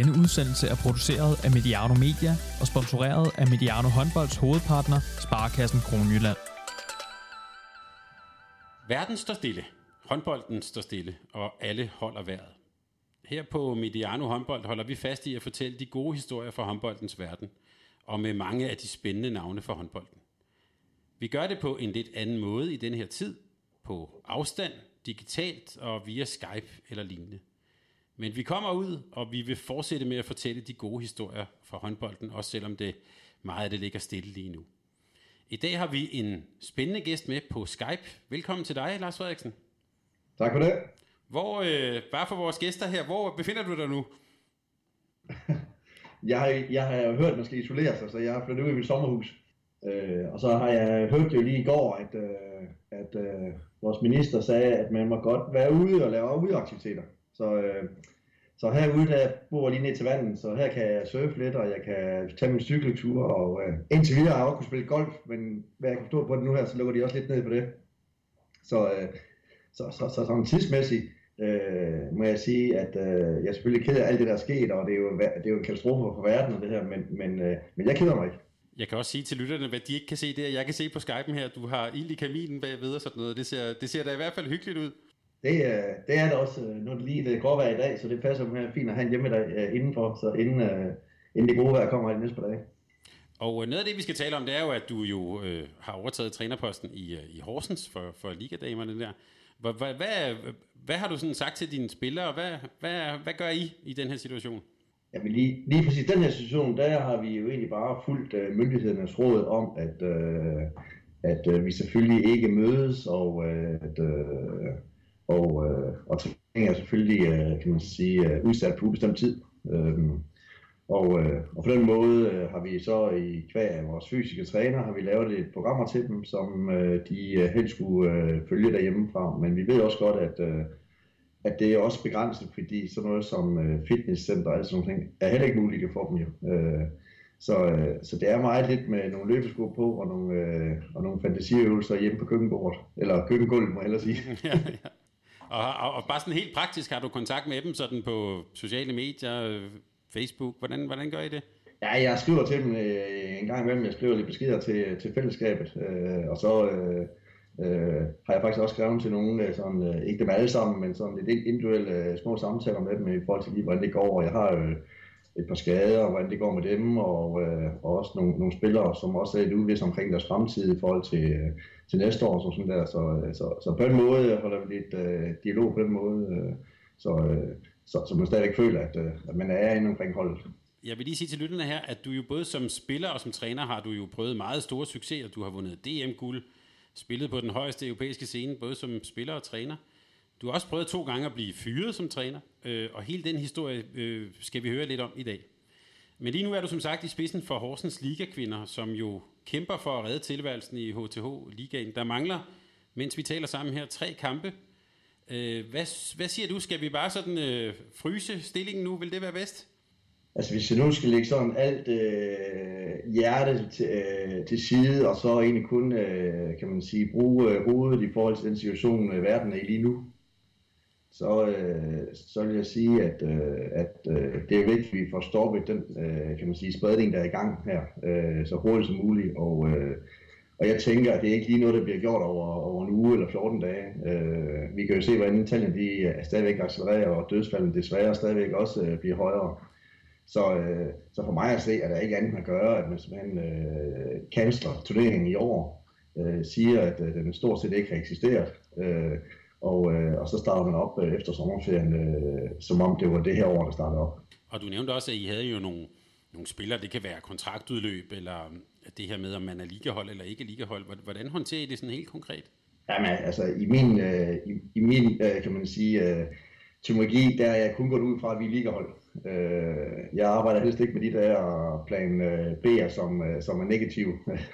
Denne udsendelse er produceret af Mediano Media og sponsoreret af Mediano Håndbolds hovedpartner, Sparkassen Kronjylland. Verden står stille. Håndbolden står stille, og alle holder vejret. Her på Mediano Håndbold holder vi fast i at fortælle de gode historier fra håndboldens verden, og med mange af de spændende navne fra håndbolden. Vi gør det på en lidt anden måde i den her tid, på afstand, digitalt og via Skype eller lignende. Men vi kommer ud, og vi vil fortsætte med at fortælle de gode historier fra håndbolden, også selvom det meget af det ligger stille lige nu. I dag har vi en spændende gæst med på Skype. Velkommen til dig, Lars Frederiksen. Tak for det. Hvor, øh, bare for vores gæster her, hvor befinder du dig nu? jeg, har, jeg har hørt, at man skal isolere sig, så jeg har flyttet ud i mit sommerhus. Øh, og så har jeg hørt jo lige i går, at, øh, at øh, vores minister sagde, at man må godt være ude og lave udeaktiviteter. Så, øh, så herude, der bor lige ned til vandet, så her kan jeg surfe lidt, og jeg kan tage min cykeltur, og øh, indtil videre har jeg også kunne spille golf, men hvad jeg kan forstå på det nu her, så lukker de også lidt ned på det. Så, øh, så, så, så, så sådan tidsmæssigt øh, må jeg sige, at øh, jeg er selvfølgelig ked af alt det, der er sket, og det er jo, det er jo en katastrofe for verden og det her, men, men, øh, men jeg keder mig ikke. Jeg kan også sige til lytterne, hvad de ikke kan se, det er, jeg kan se på Skype'en her, du har ild i kaminen bagved og sådan noget. Det ser, det ser da i hvert fald hyggeligt ud. Det, det er det også. Nu er det lige det går vejr i dag, så det passer med fint at have en hjemme der uh, indenfor, så inden, uh, inden det gode vejr kommer i de næste par dage. Og noget af det, vi skal tale om, det er jo, at du jo øh, har overtaget trænerposten i, øh, i Horsens for, for Ligadamerne der. Hvad, hvad, hvad, hvad har du sådan sagt til dine spillere? Hvad, hvad, hvad gør I i den her situation? Jamen lige, lige præcis den her situation, der har vi jo egentlig bare fulgt uh, myndighedernes råd om, at, uh, at uh, vi selvfølgelig ikke mødes, og uh, at, uh, og, øh, og træning er selvfølgelig, øh, kan man sige, øh, udsat på ubestemt tid. Uh, og, øh, og på den måde øh, har vi så i kvæg af vores fysiske træner, har vi lavet et programmer til dem, som øh, de øh, helst skulle øh, følge derhjemmefra. Men vi ved også godt, at øh, at det er også begrænset, fordi sådan noget som øh, fitnesscenter og sådan noget er heller ikke muligt at få dem jo. Øh, så, øh, så det er meget lidt med nogle løbesko på og nogle, øh, og nogle fantasiøvelser hjemme på køkkenbordet, eller køkkengulvet må jeg hellere sige. ja, ja. Og, og, og bare sådan helt praktisk, har du kontakt med dem sådan på sociale medier, Facebook, hvordan, hvordan gør I det? Ja, jeg skriver til dem øh, en gang imellem, jeg skriver lidt beskeder til, til fællesskabet, øh, og så... Øh, øh, har jeg faktisk også skrevet til nogle, øh, sådan, øh, ikke dem alle sammen, men sådan lidt individuelle øh, små samtaler med dem i forhold til lige, hvordan det går. Og Jeg har øh, et par skader, og hvordan det går med dem, og, øh, og også nogle, nogle spillere, som også er lidt uvidste omkring deres fremtid i forhold til, øh, til næste år. Så, sådan der. Så, øh, så, så på den måde holder vi lidt øh, dialog på den måde, øh, så, øh, så, så man stadigvæk føler, at, øh, at man er inde omkring holdet. Jeg vil lige sige til lytterne her, at du jo både som spiller og som træner har du jo prøvet meget store succeser. Du har vundet DM-guld, spillet på den højeste europæiske scene, både som spiller og træner. Du har også prøvet to gange at blive fyret som træner, øh, og hele den historie øh, skal vi høre lidt om i dag. Men lige nu er du som sagt i spidsen for Horsens Liga-kvinder, som jo kæmper for at redde tilværelsen i HTH-ligaen. Der mangler, mens vi taler sammen her, tre kampe. Øh, hvad, hvad siger du? Skal vi bare sådan øh, fryse stillingen nu? Vil det være bedst? Altså hvis jeg nu skal lægge sådan alt øh, hjertet til, øh, til side, og så egentlig kun, øh, kan man sige, bruge øh, hovedet i forhold til den situation, øh, verden er i lige nu, så, øh, så vil jeg sige, at, øh, at øh, det er vigtigt, at vi får stoppet den, øh, kan man sige, spredning, der er i gang her, øh, så hurtigt som muligt, og, øh, og jeg tænker, at det er ikke lige noget, der bliver gjort over, over en uge eller 14 dage. Øh, vi kan jo se, hvordan tallene de er stadigvæk accelererer, og dødsfaldene desværre stadigvæk også øh, bliver højere. Så, øh, så for mig at se, at der ikke andet at gøre, at man simpelthen øh, canceler turneringen i år, øh, siger, at øh, den stort set ikke har eksisteret, øh, og, øh, og så starter man op øh, efter sommerferien, øh, som om det var det her år, der startede op. Og du nævnte også, at I havde jo nogle, nogle spillere, det kan være kontraktudløb, eller det her med, om man er ligahold eller ikke ligahold. Hvordan håndterer I det sådan helt konkret? Jamen, altså i min, øh, i, i min øh, kan man sige, øh, teknologi, der er jeg kun gået ud fra, at vi er ligahold. Øh, jeg arbejder helst ikke med de der plan øh, B'er, som, øh, som er negative.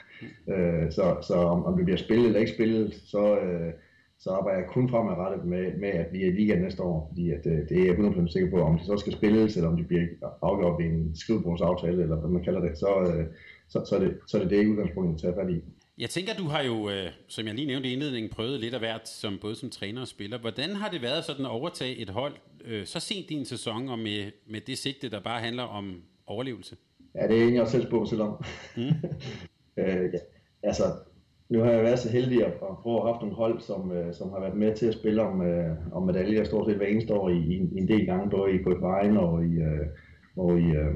øh, så så om, om det bliver spillet eller ikke spillet, så, øh, så arbejder jeg kun fremadrettet med, med, at vi er i ligaen næste år. Fordi at, øh, det er jeg 100% sikker på, om det så skal spilles, eller om det bliver afgjort ved en skrivebordsaftale, eller hvad man kalder det, så, øh, så, så, er det, så er det det udgangspunkt, jeg tager fat i. Jeg tænker, du har jo, øh, som jeg lige nævnte i indledningen, prøvet lidt af hvert, som, både som træner og spiller. Hvordan har det været sådan at overtage et hold øh, så sent i en sæson, og med, med det sigte, der bare handler om overlevelse? Ja, det er egentlig også selv spurgt selv om. Mm. øh, ja. Altså, nu har jeg været så heldig at, at prøve at have haft nogle hold, som, øh, som har været med til at spille om, øh, om medaljer stort set hver eneste år i, i, en del gange, både i KF og i, øh, og i, øh,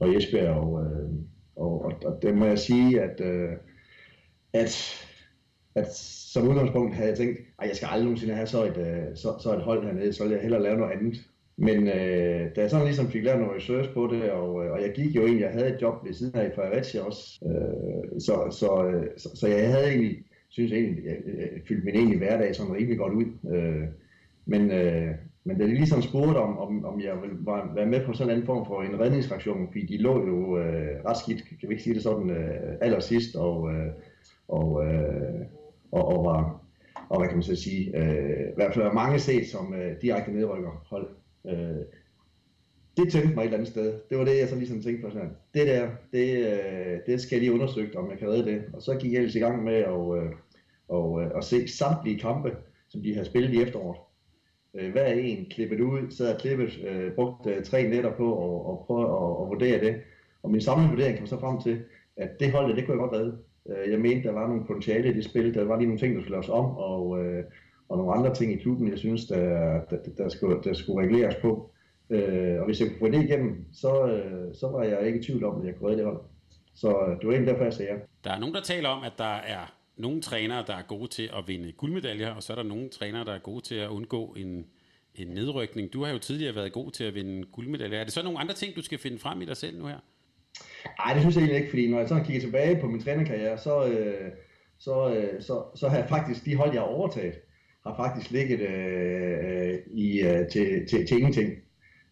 og i Esbjerg. Og, øh, og, og, og det må jeg sige, at, øh, at, at som udgangspunkt havde jeg tænkt, at jeg skal aldrig nogensinde have så et, øh, så, så et hold hernede, så vil jeg hellere lave noget andet. Men øh, da jeg sådan ligesom fik lavet noget research på det, og, øh, og jeg gik jo egentlig, jeg havde et job ved siden af i Fredericia også, øh, så, så, øh, så, så jeg havde egentlig, synes jeg egentlig, jeg, jeg fyldte min egentlig hverdag sådan rimelig godt ud. Øh, men, øh, men da de ligesom spurgte om, om, om jeg ville være med på sådan en anden form for en redningsfraktion, fordi de lå jo øh, ret skidt, kan vi ikke sige det sådan, øh, allersidst, og, øh, og, øh, og, og var, og hvad kan man så sige, øh, i hvert fald mange set som øh, direkte nedrykker hold. Øh, det tænkte mig et eller andet sted. Det var det, jeg så ligesom tænkte på sådan, det der, det, øh, det skal jeg lige undersøge, om jeg kan redde det. Og så gik jeg ellers i gang med at, øh, og, øh, at se samtlige kampe, som de har spillet i efteråret. Øh, hver en klippet ud, så og klippet, øh, brugt øh, tre netter på og, og prøve at, og vurdere det. Og min samlede vurdering kom så frem til, at det hold, det kunne jeg godt redde. Øh, jeg mente, der var nogle potentiale i det spil, der var lige nogle ting, der skulle laves om, og, øh, og nogle andre ting i klubben, jeg synes, der, der, der, skulle, der skulle reguleres på. Øh, og hvis jeg kunne få det igennem, så, øh, så var jeg ikke i tvivl om, at jeg kunne redde det hold. Så øh, det var egentlig derfor, jeg sagde ja. Der er nogen, der taler om, at der er nogle trænere, der er gode til at vinde guldmedaljer, og så er der nogle trænere, der er gode til at undgå en, en nedrykning. Du har jo tidligere været god til at vinde guldmedaljer. Er det så nogle andre ting, du skal finde frem i dig selv nu her? Nej, det synes jeg egentlig ikke, fordi når jeg sådan kigger tilbage på min trænerkarriere, så, øh, så, øh, så, så har jeg faktisk, de hold, jeg har overtaget, har faktisk ligget øh, øh, i, øh, til, til, til ingenting.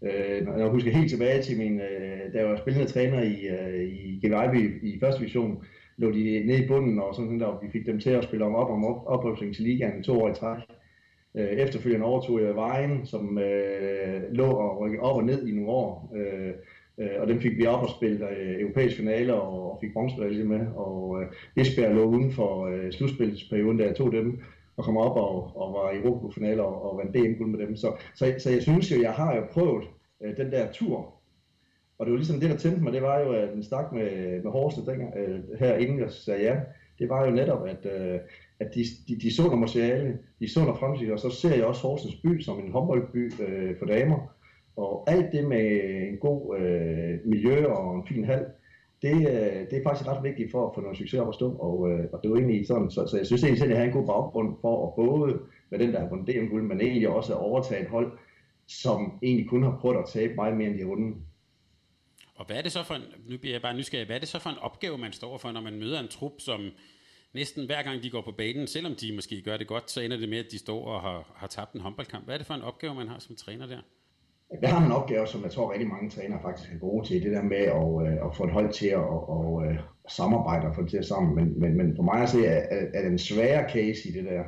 Øh, jeg husker helt tilbage til min, øh, da jeg var spillende træner i, øh, i GVIB i første division, lå de nede i bunden, og sådan der, og vi fik dem til at spille om op om op, oprykning til ligaen to år i træk. Øh, efterfølgende overtog jeg Vejen, som øh, lå og rykkede op og ned i nogle år. Øh, Øh, og dem fik vi op og spille øh, europæisk finale og, og fik bronzemedalje med. Og øh, Esbjerg lå uden for øh, slutspilsperioden, da jeg tog dem og kom op og, og var i Europa-finale og, og vandt DM-guld med dem. Så, så, så jeg synes jo, jeg har jo prøvet øh, den der tur. Og det var ligesom det, der tændte mig, det var jo, at den stak med, med Horsted dengang, øh, her inden jeg sagde ja. Det var jo netop, at, øh, at de, de, de så noget materiale, de så noget fremtid, og så ser jeg også Horsens by som en håndboldby øh, for damer. Og alt det med en god øh, miljø og en fin hal, det, øh, det er faktisk ret vigtigt for at få noget succes op at stå. Og, øh, og det er egentlig sådan, så, så jeg synes egentlig selv, at jeg har en god baggrund for at både med den, der har vundet DM-guld, men egentlig også at overtage et hold, som egentlig kun har prøvet at tabe meget mere end de runde. Og hvad er det så for en, nu bliver jeg bare nysgerrig, hvad er det så for en opgave, man står for, når man møder en trup, som næsten hver gang de går på banen, selvom de måske gør det godt, så ender det med, at de står og har, har tabt en håndboldkamp. Hvad er det for en opgave, man har som træner der? Der har man en opgave, som jeg tror rigtig mange trænere faktisk er gode til, det der med at, øh, at få et hold til at og, og, øh, samarbejde og få det til sammen. Men, men, men for mig at se, at den svære case i det der,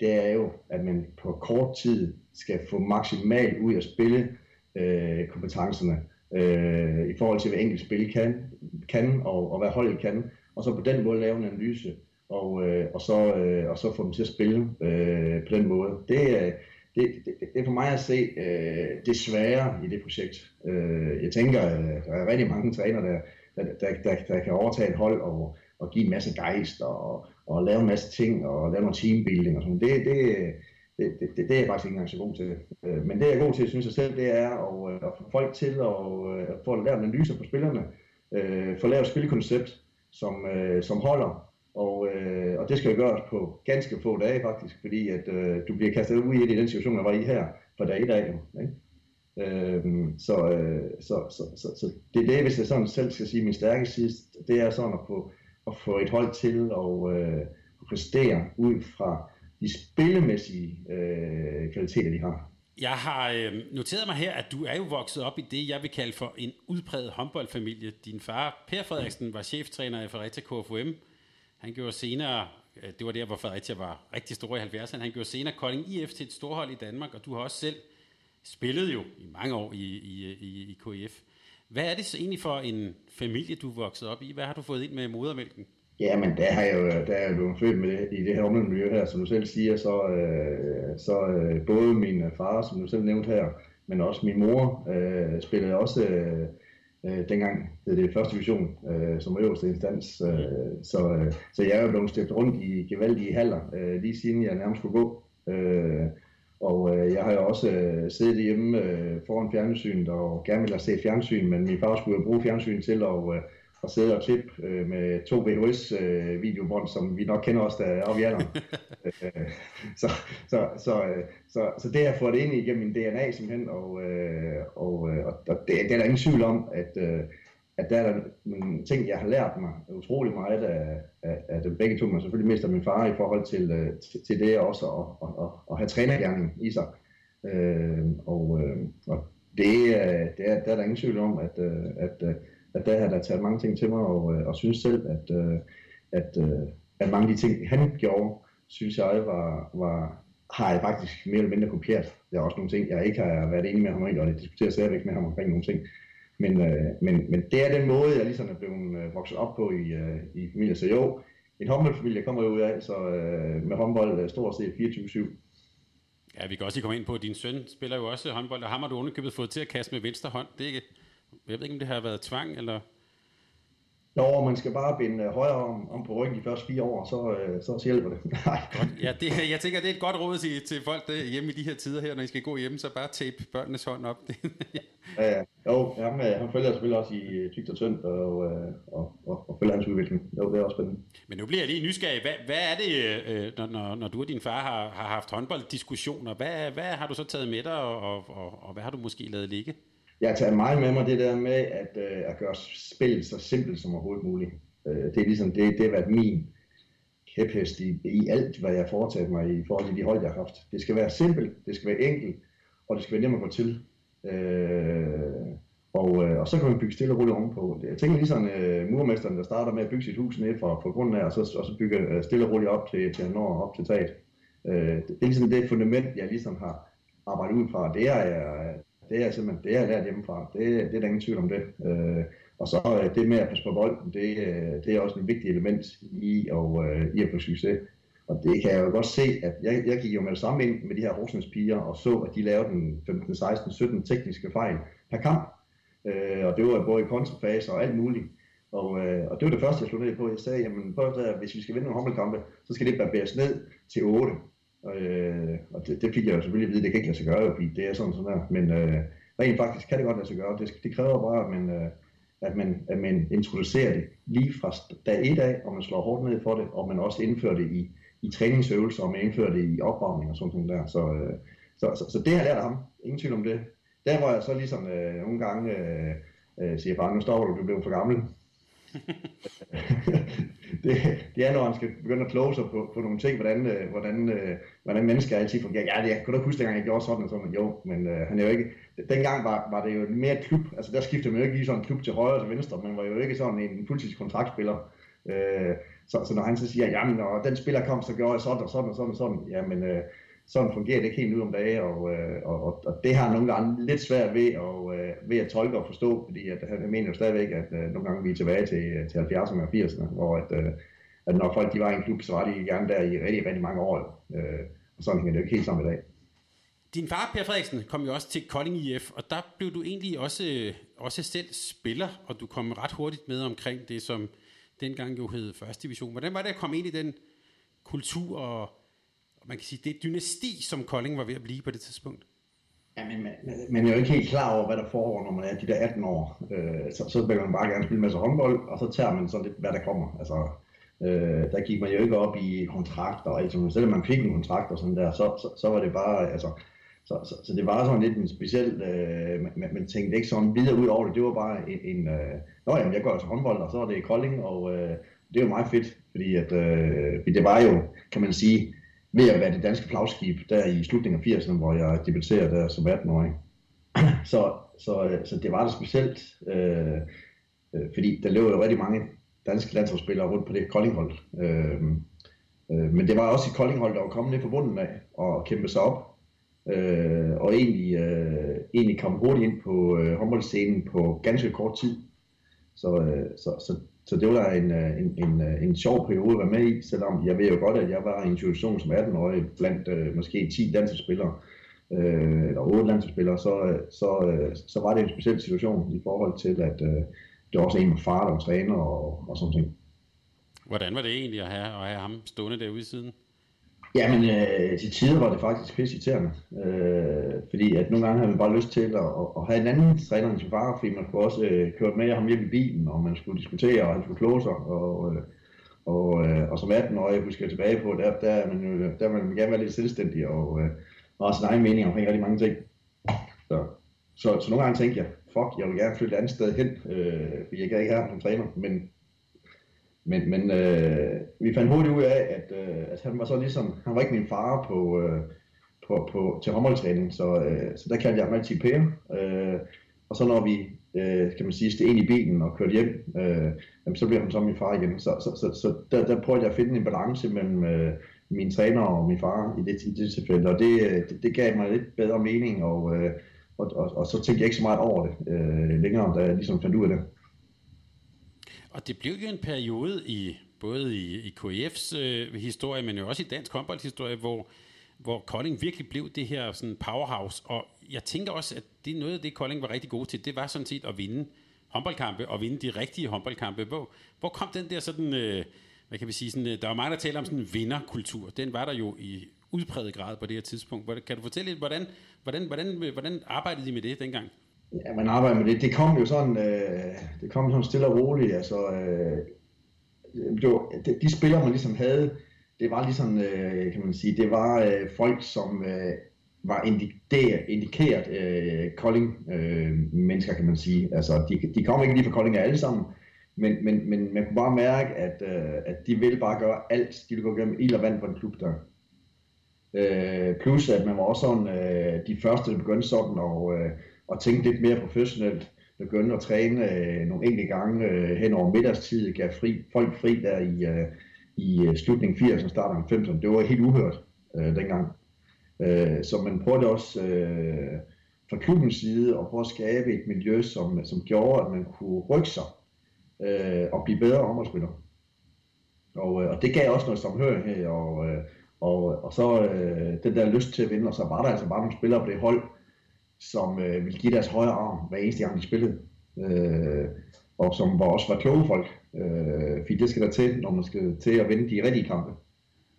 det er jo, at man på kort tid skal få maksimalt ud at spille øh, kompetencerne øh, i forhold til, hvad enkelt spil kan, kan og, og hvad holdet kan, og så på den måde lave en analyse, og, øh, og, så, øh, og så få dem til at spille øh, på den måde. Det, er det, det, det er for mig at se øh, det svære i det projekt. Øh, jeg tænker, øh, der er rigtig mange træner, der, der, der, der, der kan overtage et hold og, og give en masse gejst og, og lave en masse ting og lave noget teambuilding og sådan. Det, det, det, det, det, er jeg faktisk ikke engang så god til. Øh, men det jeg er god til, synes jeg selv, det er at, øh, at få folk til at, øh, at få lavet analyser på spillerne, øh, få lavet et spilkoncept, som, øh, som holder, og, øh, og det skal jo gøres på ganske få dage faktisk, fordi at øh, du bliver kastet ud i, den situation, jeg var i her for dag i dag. Ikke? Øhm, så, øh, så, så, så, så det er det, hvis jeg sådan selv skal sige min stærke side, det er sådan at få, at få et hold til øh, at øh, præstere ud fra de spillemæssige øh, kvaliteter, de har. Jeg har øh, noteret mig her, at du er jo vokset op i det, jeg vil kalde for en udpræget håndboldfamilie. Din far, Per Frederiksen, var cheftræner i Fredericia KFUM, han gjorde senere, øh, det var der, hvor Fredericia var rigtig stor i 70'erne, han gjorde senere Kolding IF til et storhold i Danmark, og du har også selv spillet jo i mange år i, i, i, i KIF. Hvad er det så egentlig for en familie, du voksede op i? Hvad har du fået ind med modermælken? Ja, men der har jeg jo, der er jeg jo født med det, i det her miljø her, som du selv siger, så, øh, så øh, både min far, som du selv nævnte her, men også min mor øh, spillede også øh, øh, dengang det, det første division øh, som øverste instans. Øh, så, øh, så jeg er jo blevet støbt rundt i gevaldige haller, øh, lige siden jeg nærmest skulle gå. Øh, og øh, jeg har jo også øh, siddet hjemme øh, foran fjernsynet og gerne ville have set fjernsyn, men min far skulle jo bruge fjernsyn til at, øh, at sidde og klippe øh, med to VHS øh, som vi nok kender os der er oppe i alderen. Øh, så, så, så, øh, så, så det har fået ind igennem min DNA simpelthen, og, øh, og, øh, og det, det er der ingen tvivl om, at, øh, at der er nogle ting, jeg har lært mig utrolig meget af, af, af dem begge to, men selvfølgelig mest af min far i forhold til, til, til det også at, at, at, at have trænergærning i sig. Øh, og, øh, og det, det er, der er der ingen tvivl om, at, at, at der har der taget mange ting til mig, og, øh, og synes selv, at, øh, at, øh, at mange af de ting, han gjorde, synes jeg var, var, har jeg faktisk mere eller mindre kopieret. Der er også nogle ting, jeg ikke har været enig med ham i, og det diskuterer stadigvæk med ham omkring nogle ting. Men, øh, men, men det er den måde, jeg ligesom er blevet øh, vokset op på i, øh, i familien. Så jo, en håndboldfamilie kommer jo ud af, så øh, med håndbold øh, stort set 24-7. Ja, vi kan også lige komme ind på, at din søn spiller jo også håndbold, og ham har du underkøbet fået til at kaste med venstre hånd. Det er ikke, jeg ved ikke, om det har været tvang, eller Nå, man skal bare binde højre om, om på ryggen de første fire år, så, øh, så, hjælper det. Nej. Ja, det, jeg tænker, det er et godt råd til, til folk der hjemme i de her tider her, når I skal gå hjem, så bare tape børnenes hånd op. ja, ja. Jo, han, han følger selvfølgelig også i øh, tygt og tyndt, og, øh, og, og, og følger hans udvikling. Jo, det er også spændende. Men nu bliver jeg lige nysgerrig. Hvad, hvad er det, når, når, når du og din far har, har haft håndbolddiskussioner? Hvad, hvad har du så taget med dig, og, og, og, og hvad har du måske lavet ligge? Jeg tager meget med mig det der med at, øh, at gøre spillet så simpelt som overhovedet muligt. Øh, det er ligesom det, det har været min kæphest i, i alt, hvad jeg har foretaget mig i forhold til de hold, jeg har haft. Det skal være simpelt, det skal være enkelt, og det skal være nemt at gå til. Øh, og, øh, og så kan man bygge stille og roligt ovenpå. Jeg tænker ligesom øh, murmesteren, der starter med at bygge sit hus ned fra, fra grunden af, og så, og så bygger øh, stille og roligt op til, til når op til taget. Øh, det, det er ligesom det fundament, jeg ligesom har arbejdet ud fra. Det er, jeg, det er simpelthen, det er lært hjemmefra. Det, det er der ingen tvivl om det. Øh, og så øh, det med at passe på bolden, det, øh, det er også et vigtigt element i, og, øh, i at få succes. Og det kan jeg jo godt se, at jeg, jeg gik jo med det samme ind med de her Rosens piger, og så, at de lavede den 15, 16, 17 tekniske fejl per kamp. Øh, og det var både i kontrafase og alt muligt. Og, øh, og det var det første, jeg slog ned på. Jeg sagde, jamen, prøv at, hvis vi skal vinde nogle håndboldkampe, så skal det barberes ned til 8. Øh, og det, det fik jeg jo selvfølgelig at vide, det kan ikke lade sig gøre, fordi det er sådan sådan her. Men øh, rent faktisk kan det godt lade sig gøre. Det, det kræver bare, at man, øh, at, man, at man introducerer det lige fra dag et af, og man slår hårdt ned for det, og man også indfører det i, i træningsøvelser, og man indfører det i opvarmning og sådan noget der. Så, øh, så, så, så det har jeg lært af ham. Ingen tvivl om det. Der hvor jeg så ligesom øh, nogle gange øh, øh, siger, bare nu stopper du, du blev for gammel. det, det er, når han skal begynde at kloge sig på, på nogle ting, hvordan, øh, hvordan, øh, hvordan mennesker altid fungerer. Ja, jeg kunne da huske, dengang jeg gjorde sådan og sådan, jo, men øh, han er jo ikke, dengang var, var det jo mere klub, altså der skiftede man jo ikke lige sådan en klub til højre og til venstre, men var jo ikke sådan en fuldtidskontraktspiller. Øh, så, så når han så siger, jamen når den spiller kom, så gjorde jeg sådan og sådan og sådan og sådan, jamen øh, sådan fungerer det ikke helt nu om dagen, og, øh, og, og, og det har nogle gange lidt svært ved, og, øh, ved at tolke og forstå, fordi at, jeg mener jo stadigvæk, at øh, nogle gange vi er tilbage til, til 70'erne og 80'erne, hvor at, at når folk de var i en klub, så var de gerne der i rigtig, rigtig mange år, og sådan hænger det jo ikke helt sammen i dag. Din far, Per Frederiksen, kom jo også til Kolding IF, og der blev du egentlig også, også selv spiller, og du kom ret hurtigt med omkring det, som dengang jo hed første division. Hvordan var det at komme ind i den kultur og man kan sige, det dynasti, som Kolding var ved at blive på det tidspunkt? Ja, men man, man er jo ikke helt klar over, hvad der foregår, når man er de der 18 år. Øh, så, så vil man bare gerne spille en masse håndbold, og så tager man sådan lidt, hvad der kommer. Altså, øh, der gik man jo ikke op i kontrakter, og altså, selvom man fik en kontrakt og sådan der, så, så, så var det bare, altså, så, så, så det var sådan lidt en speciel, øh, man, man tænkte ikke sådan videre ud over det, det var bare en, en øh, nå jamen, jeg går altså håndbold, og så er det Kolding, og øh, det er jo meget fedt, fordi at, øh, det var jo, kan man sige, ved at være det danske flagskib der i slutningen af 80'erne, hvor jeg debuterede der som 18-årig. Så, så, øh, så det var det specielt, øh, øh, fordi der løb jo rigtig mange danske landsholdsspillere rundt på det Koldinghold. Øh, øh, men det var også et Koldinghold, der var kommet ned på bunden af og kæmpe sig op. Øh, og egentlig, øh, egentlig kom hurtigt ind på øh, håndboldscenen på ganske kort tid. Så, øh, så, så, så det var da øh, en, en, en, en sjov periode at være med i, selvom jeg ved jo godt, at jeg var i en situation som 18-årig blandt øh, måske 10 danske spillere, øh, eller 8 landsspillere, så, øh, så, så var det en speciel situation i forhold til, at øh, det var også en med far, der var træner og, og sådan ting. Hvordan var det egentlig at have, at have ham stående derude i siden? Jamen, øh, til tider var det faktisk pisse irriterende. Øh, fordi at nogle gange havde man bare lyst til at, at, at have en anden træner end sin far, fordi man skulle også øh, køre med ham hjem i bilen, og man skulle diskutere, og han skulle kloge sig. Og, øh, og, øh, og som 18-årig, husker jeg tilbage på, der, der, er man jo, der man gerne være lidt selvstændig, og, øh, og sin egen mening omkring rigtig mange ting. Så, så, så nogle gange tænkte jeg, fuck, jeg vil gerne flytte et andet sted hen, øh, fordi jeg kan ikke have ham som træner, men men, men øh, vi fandt hurtigt ud af, at, øh, at han var så ligesom, han var ikke min far på, øh, på, på, til håndboldtræning, så, øh, så der kaldte jeg ham altid Per. Øh, og så når vi, øh, kan man sige, steg ind i bilen og kørte hjem, øh, jamen, så blev han så min far igen. Så, så, så, så der, der prøvede jeg at finde en balance mellem øh, min træner og min far i det, i det tilfælde, og det, øh, det, det gav mig lidt bedre mening, og, øh, og, og, og så tænkte jeg ikke så meget over det øh, længere, da jeg ligesom fandt ud af det. Og det blev jo en periode i både i, i KF's øh, historie, men jo også i dansk håndboldhistorie, hvor, hvor Kolding virkelig blev det her sådan powerhouse. Og jeg tænker også, at det er noget af det, Kolding var rigtig god til. Det var sådan set at vinde håndboldkampe og vinde de rigtige håndboldkampe. Hvor, hvor kom den der sådan, øh, hvad kan vi sige, sådan, øh, der var mange, der taler om sådan en vinderkultur. Den var der jo i udpræget grad på det her tidspunkt. Kan du fortælle lidt, hvordan, hvordan, hvordan, øh, hvordan arbejdede de med det dengang? Ja, man arbejder med det. Det kom jo sådan, øh, det kom sådan stille og roligt. Altså, øh, det var, de spillere, man ligesom havde, det var ligesom, øh, kan man sige, det var øh, folk, som øh, var indikeret, indikeret øh, Kolding-mennesker, øh, kan man sige. Altså, de, de kom ikke lige fra Kolding alle sammen, men, men, men man kunne bare mærke, at, øh, at de ville bare gøre alt. De ville gå gennem ild og vand på en klub der. Øh, plus at man var også sådan, øh, de første, der begyndte sådan, og øh, at tænke lidt mere professionelt. Begynde at træne øh, nogle enkelte gange øh, hen over middagstid, gav fri, folk fri der i, øh, i øh, slutningen 80'erne, starten af 90'erne. Det var helt uhørt øh, dengang. Øh, så man prøvede også øh, fra klubbens side at prøve at skabe et miljø, som, som gjorde, at man kunne rykke sig øh, og blive bedre håndboldspiller. Og, øh, og det gav også noget samhørighed, og, øh, og, og så øh, den der lyst til at vinde, og så var der altså bare nogle spillere på det hold, som øh, ville give deres højre arm hver eneste gang, de spillede. Øh, og som var også var kloge folk. Øh, fordi det skal der til, når man skal til at vinde de rigtige kampe.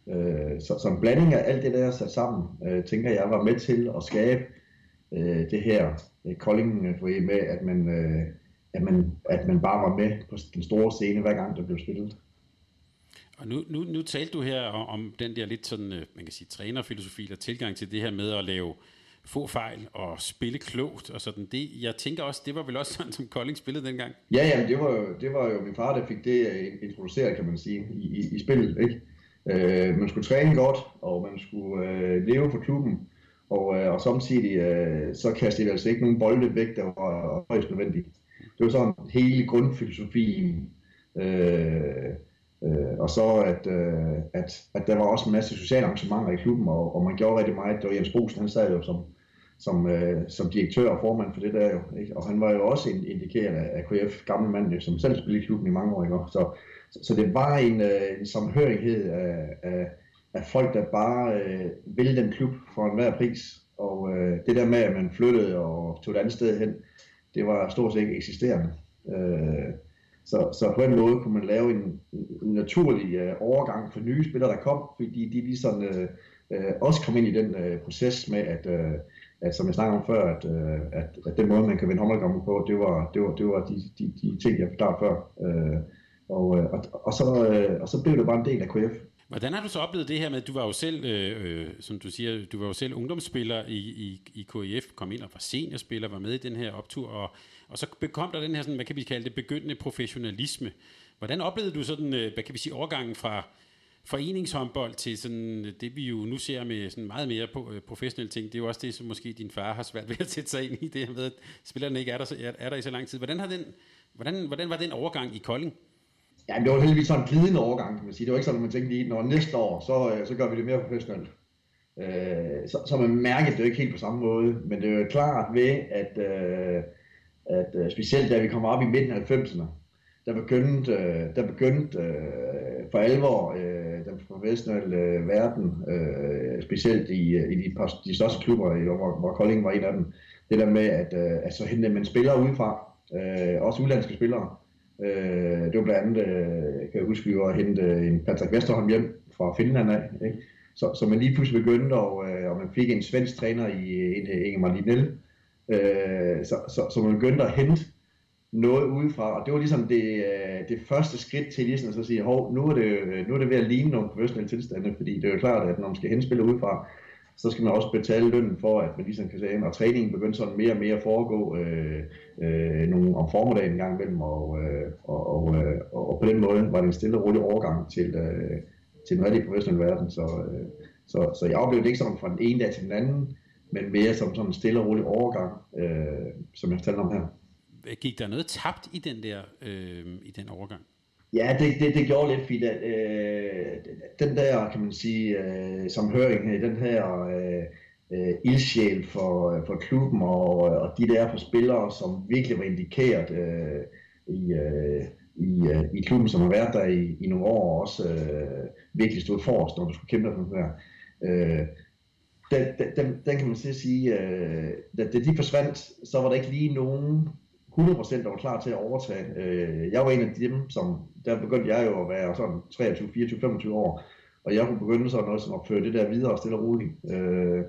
Øh, så, så en blanding af alt det der sat sammen, øh, tænker jeg var med til at skabe øh, det her øh, Kolding med, at man, øh, at, man, at man bare var med på den store scene, hver gang der blev spillet. Og nu, nu, nu talte du her om, den der lidt sådan, øh, man kan sige, trænerfilosofi eller tilgang til det her med at lave få fejl og spille klogt og sådan. Det, jeg tænker også, det var vel også sådan, som Kolding spillede dengang? Ja, ja, det var, jo, det var jo min far, der fik det øh, introduceret, kan man sige, i, i, i spillet. Ikke? Øh, man skulle træne godt, og man skulle øh, leve for klubben, og, øh, og samtidig øh, så kastede det altså ikke nogen bolde væk, der var højst nødvendigt. Det var sådan hele grundfilosofien. Øh, Øh, og så at, øh, at, at der var også en masse sociale arrangementer i klubben, og, og man gjorde rigtig meget. Det var Jens Bosen, han sad jo som, som, øh, som direktør og formand for det der jo. Ikke? Og han var jo også en indikeret af KF, gamle mand, som selv spillede i klubben i mange år. Ikke? Så, så, så det var en, øh, en samhørighed af, af, af folk, der bare øh, ville den klub for enhver pris. Og øh, det der med, at man flyttede og tog et andet sted hen, det var stort set ikke eksisterende. Øh, så, så på den måde kunne man lave en, en naturlig uh, overgang for nye spillere, der kom, fordi de ligesom uh, uh, også kom ind i den uh, proces med, at, uh, at som jeg snakkede om før, at, uh, at, at den måde, man kan vinde håndboldkampen på, det var, det var, det var de, de, de ting, jeg forklarede før. Uh, og, og, og, så, uh, og så blev det bare en del af KF. Hvordan har du så oplevet det her med, at du var jo selv, øh, øh som du siger, du var jo selv ungdomsspiller i, i, i KIF, kom ind og var seniorspiller, var med i den her optur, og, og så kom der den her, sådan, hvad kan vi kalde det, begyndende professionalisme. Hvordan oplevede du sådan, øh, hvad kan vi sige, overgangen fra foreningshåndbold til sådan, øh, det vi jo nu ser med sådan meget mere på, øh, professionelle ting, det er jo også det, som måske din far har svært ved at sætte sig ind i, det her med, at spillerne ikke er der, er, er der i så lang tid. Hvordan, har den, hvordan, hvordan var den overgang i Kolding? Ja, det var heldigvis sådan en glidende overgang, kan man sige. Det var ikke sådan, at man tænkte lige, når næste år, så, øh, så gør vi det mere professionelt. Øh, så, så man mærkede det jo ikke helt på samme måde, men det er jo klart ved, at, øh, at øh, specielt da vi kom op i midten af 90'erne, der begyndte, øh, der begyndte øh, for alvor øh, den professionelle øh, verden, øh, specielt i, øh, i de, par, de største klubber, hvor, hvor Kolding var en af dem, det der med, at, øh, at så hente man spillere udefra, øh, også udlandske spillere. Øh, det var blandt andet, øh, kan jeg huske, vi var hente en Patrick Vesterholm hjem fra Finland af, ikke? Så, så man lige pludselig begyndte, og, øh, og man fik en svensk træner i en, øh, Ingemar Linell, øh, så, så, så man begyndte at hente noget udefra, og det var ligesom det, øh, det første skridt til ligesom at så sige, hov, nu er, det, øh, nu er det ved at ligne nogle professionelle tilstande, fordi det er jo klart, at når man skal henspille udefra, så skal man også betale lønnen for, at man ligesom kan sige, og træningen begyndte sådan mere og mere at foregå øh, øh, nogle om formiddagen en gang imellem, og, øh, og, og, øh, og, på den måde var det en stille og rolig overgang til, øh, til den rigtige professionelle verden, så, øh, så, så jeg oplevede det ikke sådan fra den ene dag til den anden, men mere som sådan en stille og rolig overgang, øh, som jeg fortalte om her. Gik der noget tabt i den der øh, i den overgang? Ja, det, det, det gjorde lidt, fordi at, øh, den der, kan man sige, øh, som høring her, den her øh, øh, ildsjæl for, øh, for klubben og, og de der for spillere, som virkelig var indikeret øh, i, øh, i, øh, i klubben, som har været der i, i nogle år, og også øh, virkelig stået forrest, når du skulle kæmpe for det her. Øh, den, den, den kan man sige, øh, da, da de forsvandt, så var der ikke lige nogen 100% der var klar til at overtage. Øh, jeg var en af dem, som, der begyndte jeg jo at være sådan 23, 24, 25 år, og jeg kunne begynde sådan noget som at føre det der videre stille og roligt, øh,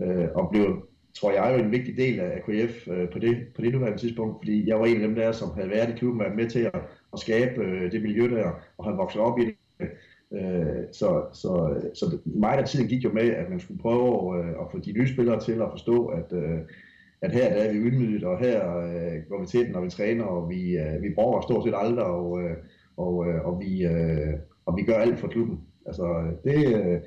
øh, og blev, tror jeg, jo en vigtig del af KF øh, på, det, på det nuværende tidspunkt, fordi jeg var en af dem der, som havde været i klubben, været med til at, at skabe øh, det miljø der, og havde vokset op i det. Øh, så, så, så meget af tiden gik jo med, at man skulle prøve øh, at få de nye spillere til at forstå, at øh, at her der er vi ydmyget, og her øh, går vi til den, når vi træner, og vi, øh, vi bruger stort set aldrig, og, øh, og, øh, og, vi, øh, og vi gør alt for klubben. Altså, det, øh,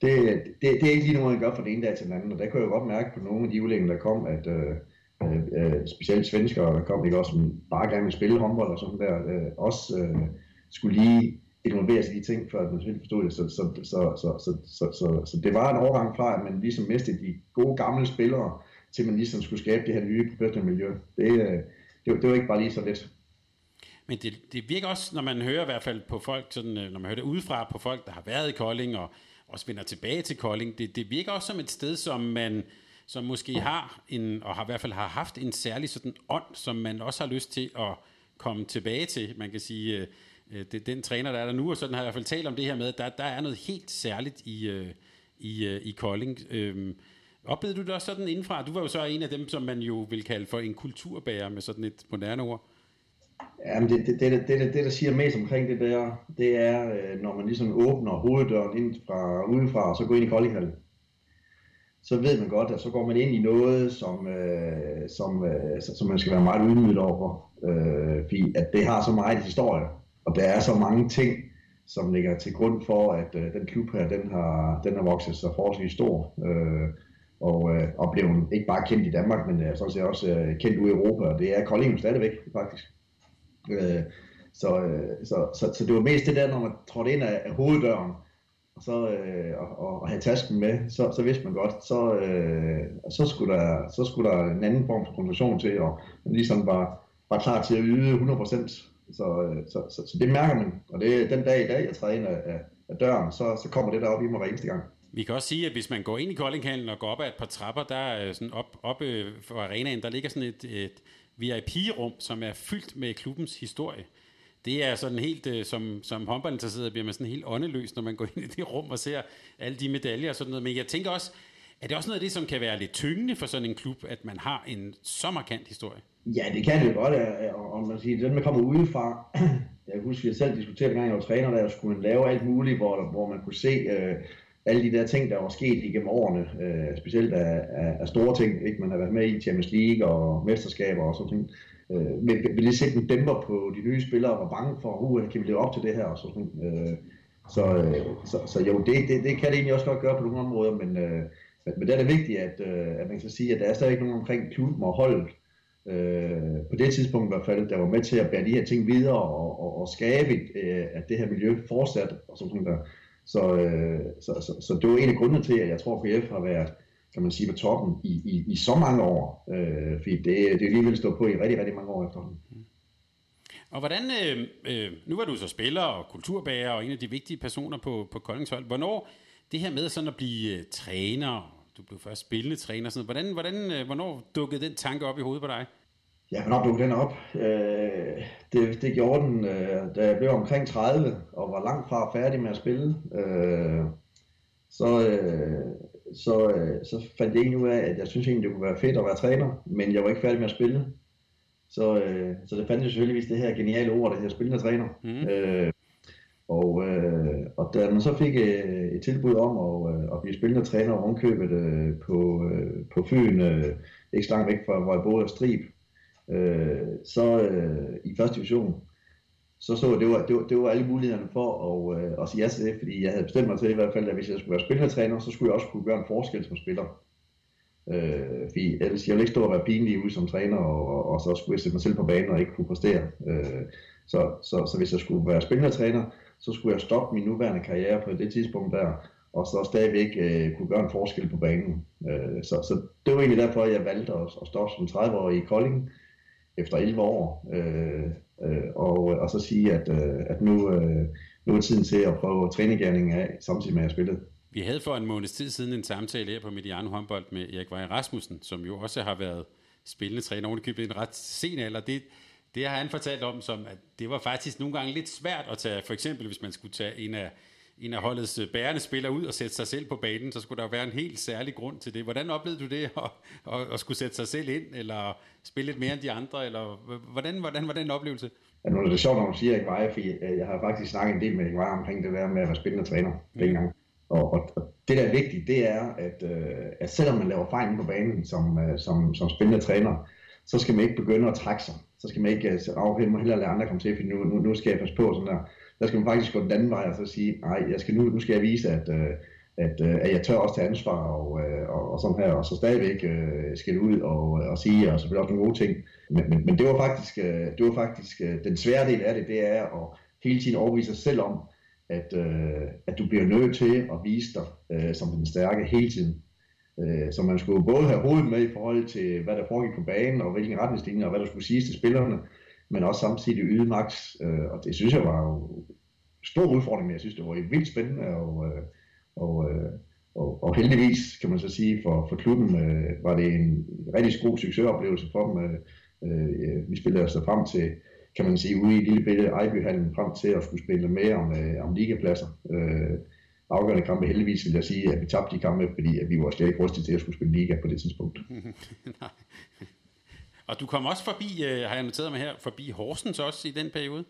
det, det, det er ikke lige noget, man gør fra den ene dag til den anden, og der kunne jeg godt mærke på nogle af de udlændinge, der kom, at øh, øh, øh specielt svenskere, der kom ikke også, som bare gerne vil spille håndbold og sådan der, øh, også øh, skulle lige involvere sig i de ting, før man selvfølgelig forstod det. Så, så, så, så, så, så, så, så, det var en overgang fra, at man ligesom mistede de gode gamle spillere, til ligesom skulle skabe det her nye professionelle miljø. Det, øh, det, det var ikke bare lige så let. Men det, det virker også, når man hører i hvert fald på folk, sådan, øh, når man hører det udefra på folk, der har været i Kolding og også vender tilbage til Kolding, det, det virker også som et sted, som man som måske har en, og har i hvert fald har haft en særlig sådan ånd, som man også har lyst til at komme tilbage til. Man kan sige, øh, det, den træner, der er der nu, og sådan har jeg i hvert fald talt om det her med, at der, der er noget helt særligt i, i, i Kolding. Øhm, Oplevede du det også sådan indenfra? Du var jo så en af dem, som man jo vil kalde for en kulturbærer med sådan et moderne ord. Jamen det, det, det, det, det, det, der siger mest omkring det der, det er, øh, når man ligesom åbner hoveddøren ind fra udefra, og så går ind i Koldinghallen. Så ved man godt, at så går man ind i noget, som, øh, som, øh, som man skal være meget ydmyget over. Øh, fordi at det har så meget historie, og der er så mange ting, som ligger til grund for, at øh, den klub her, den har, den har vokset sig forholdsvis stor. Øh, og, øh, og blev ikke bare kendt i Danmark, men øh, sådan set også øh, kendt ude i Europa, og det er Kolding stadigvæk faktisk. Øh, så, øh, så, så, så det var mest det der, når man trådte ind af, af hoveddøren, og så øh, og, og have tasken med, så, så vidste man godt, så, øh, så, skulle der, så skulle der en anden form for konstruktion til, og man ligesom var, var klar til at yde 100%. Så, øh, så, så, så det mærker man, og det er den dag i dag, jeg træder ind af, af, af døren, så, så kommer det der op i mig hver eneste gang. Vi kan også sige, at hvis man går ind i Koldinghallen og går op ad et par trapper, der er sådan op, op øh, for arenaen, der ligger sådan et, et VIP-rum, som er fyldt med klubbens historie. Det er sådan helt, øh, som, som håndboldinteresseret bliver man sådan helt åndeløs, når man går ind i det rum og ser alle de medaljer og sådan noget. Men jeg tænker også, er det også noget af det, som kan være lidt tyngende for sådan en klub, at man har en så markant historie? Ja, det kan det godt, og man siger, den man kommer udefra, jeg husker, at jeg selv diskuterede, gang jeg var træner, der skulle man lave alt muligt, hvor, hvor man kunne se øh, alle de der ting, der var sket igennem årene, øh, specielt af, af, af store ting, ikke? man har været med i Champions League og mesterskaber og sådan ting, øh, vil, vil lige sætte en dæmper på de nye spillere, og var bange for, uh, kan vi leve op til det her og sådan øh, så, øh, så, så jo, det, det, det kan det egentlig også godt gøre på nogle områder, men, øh, men det er det vigtigt, at, øh, at man kan sige, at der er stadig nogen omkring klubben og holdet, øh, på det tidspunkt i hvert fald, der var med til at bære de her ting videre og, og, og skabe, øh, at det her miljø fortsat og sådan der. Så, øh, så, så, så det var en af grundene til, at jeg tror, at KF har været kan man sige, på toppen i, i, i så mange år. Øh, fordi det, det er alligevel stået på i rigtig, rigtig mange år efterhånden. Mm. Og hvordan, øh, øh, nu var du så spiller og kulturbærer og en af de vigtige personer på, på Koldingshold. Hvornår det her med sådan at blive øh, træner, du blev først spillende træner, sådan hvordan, hvordan, øh, hvornår dukkede den tanke op i hovedet på dig? Ja, hvornår dukkede den op? Øh, det, det gjorde den, øh, da jeg blev omkring 30 og var langt fra færdig med at spille. Øh, så, øh, så, øh, så fandt jeg egentlig ud af, at jeg synes egentlig, det kunne være fedt at være træner, men jeg var ikke færdig med at spille. Så, øh, så det fandt jeg selvfølgelig det her geniale ord, det her spillende træner. Mm. Øh, og, øh, og da man så fik øh, et tilbud om at, øh, at blive spillende træner og omkøbet øh, på, øh, på Fyn, øh, ikke så langt væk fra, hvor jeg boede af Strib, øh, så øh, i første division, så så det var, det var, det var alle mulighederne for at, øh, at sige ja til det, fordi jeg havde bestemt mig til i hvert fald, at hvis jeg skulle være spillertræner, så skulle jeg også kunne gøre en forskel som spiller. Øh, fordi ellers, jeg ville ikke stå og være pinlig ude som træner, og, og, og så skulle jeg sætte mig selv på banen og ikke kunne præstere. Øh, så, så, så hvis jeg skulle være spillertræner, så skulle jeg stoppe min nuværende karriere på det tidspunkt der, og så stadigvæk øh, kunne gøre en forskel på banen. Øh, så, så det var egentlig derfor, jeg valgte at, at stoppe som 30-årig i Kolding efter 11 år, øh, øh, og, og så sige, at, øh, at nu, øh, nu er tiden til at prøve trænegærningen af, samtidig med at jeg spillede. Vi havde for en måneds tid siden en samtale her på Mediano håndbold med Erik Vej Rasmussen, som jo også har været spillende træner ovenikøbet en ret sen alder. Det, det har han fortalt om, som at det var faktisk nogle gange lidt svært at tage, for eksempel hvis man skulle tage en af, en af holdets bærende spillere ud og sætte sig selv på banen, så skulle der være en helt særlig grund til det. Hvordan oplevede du det, at, at, at skulle sætte sig selv ind, eller spille lidt mere end de andre, eller hvordan, hvordan var den oplevelse? Ja, nu er det sjovt, når du siger Erik Veje, fordi jeg har faktisk snakket en del med Erik Veje omkring det der med at være spillende træner mm. dengang. Og, og, og det, der er vigtigt, det er, at, øh, at selvom man laver fejl på banen som, øh, som, som spillende træner, så skal man ikke begynde at trække sig. Så skal man ikke øh, sige, at må hellere lade andre komme til, for nu, nu, nu skal jeg passe på. Sådan der der skal man faktisk gå den anden vej og så sige, nej, jeg skal nu, nu skal jeg vise, at, øh, at, øh, at jeg tør også tage ansvar og, øh, og, og sådan her, og så stadigvæk øh, skille ud og, og sige, og selvfølgelig også nogle gode ting. Men, men, men det var faktisk, det var faktisk den svære del af det, det er at hele tiden overbevise sig selv om, at, øh, at du bliver nødt til at vise dig øh, som den stærke hele tiden. Øh, så man skulle både have hovedet med i forhold til, hvad der foregik på banen, og hvilke retningslinjer, og hvad der skulle siges til spillerne, men også samtidig yde max. Øh, og det synes jeg var jo stor udfordring, men jeg synes, det var vildt spændende, og, øh, og, øh, og, og heldigvis, kan man så sige, for, for klubben øh, var det en rigtig god succesoplevelse for dem. Øh, øh, vi spillede os altså frem til, kan man sige, ude i lille bitte Ejbyhallen frem til at skulle spille mere om, øh, om ligapladser. Øh, afgørende kampe. Heldigvis vil jeg sige, at vi tabte de kampe, fordi at vi var slet ikke rustet til at skulle spille liga på det tidspunkt. Nej. Og du kom også forbi, øh, har jeg noteret mig her, forbi Horsens også i den periode?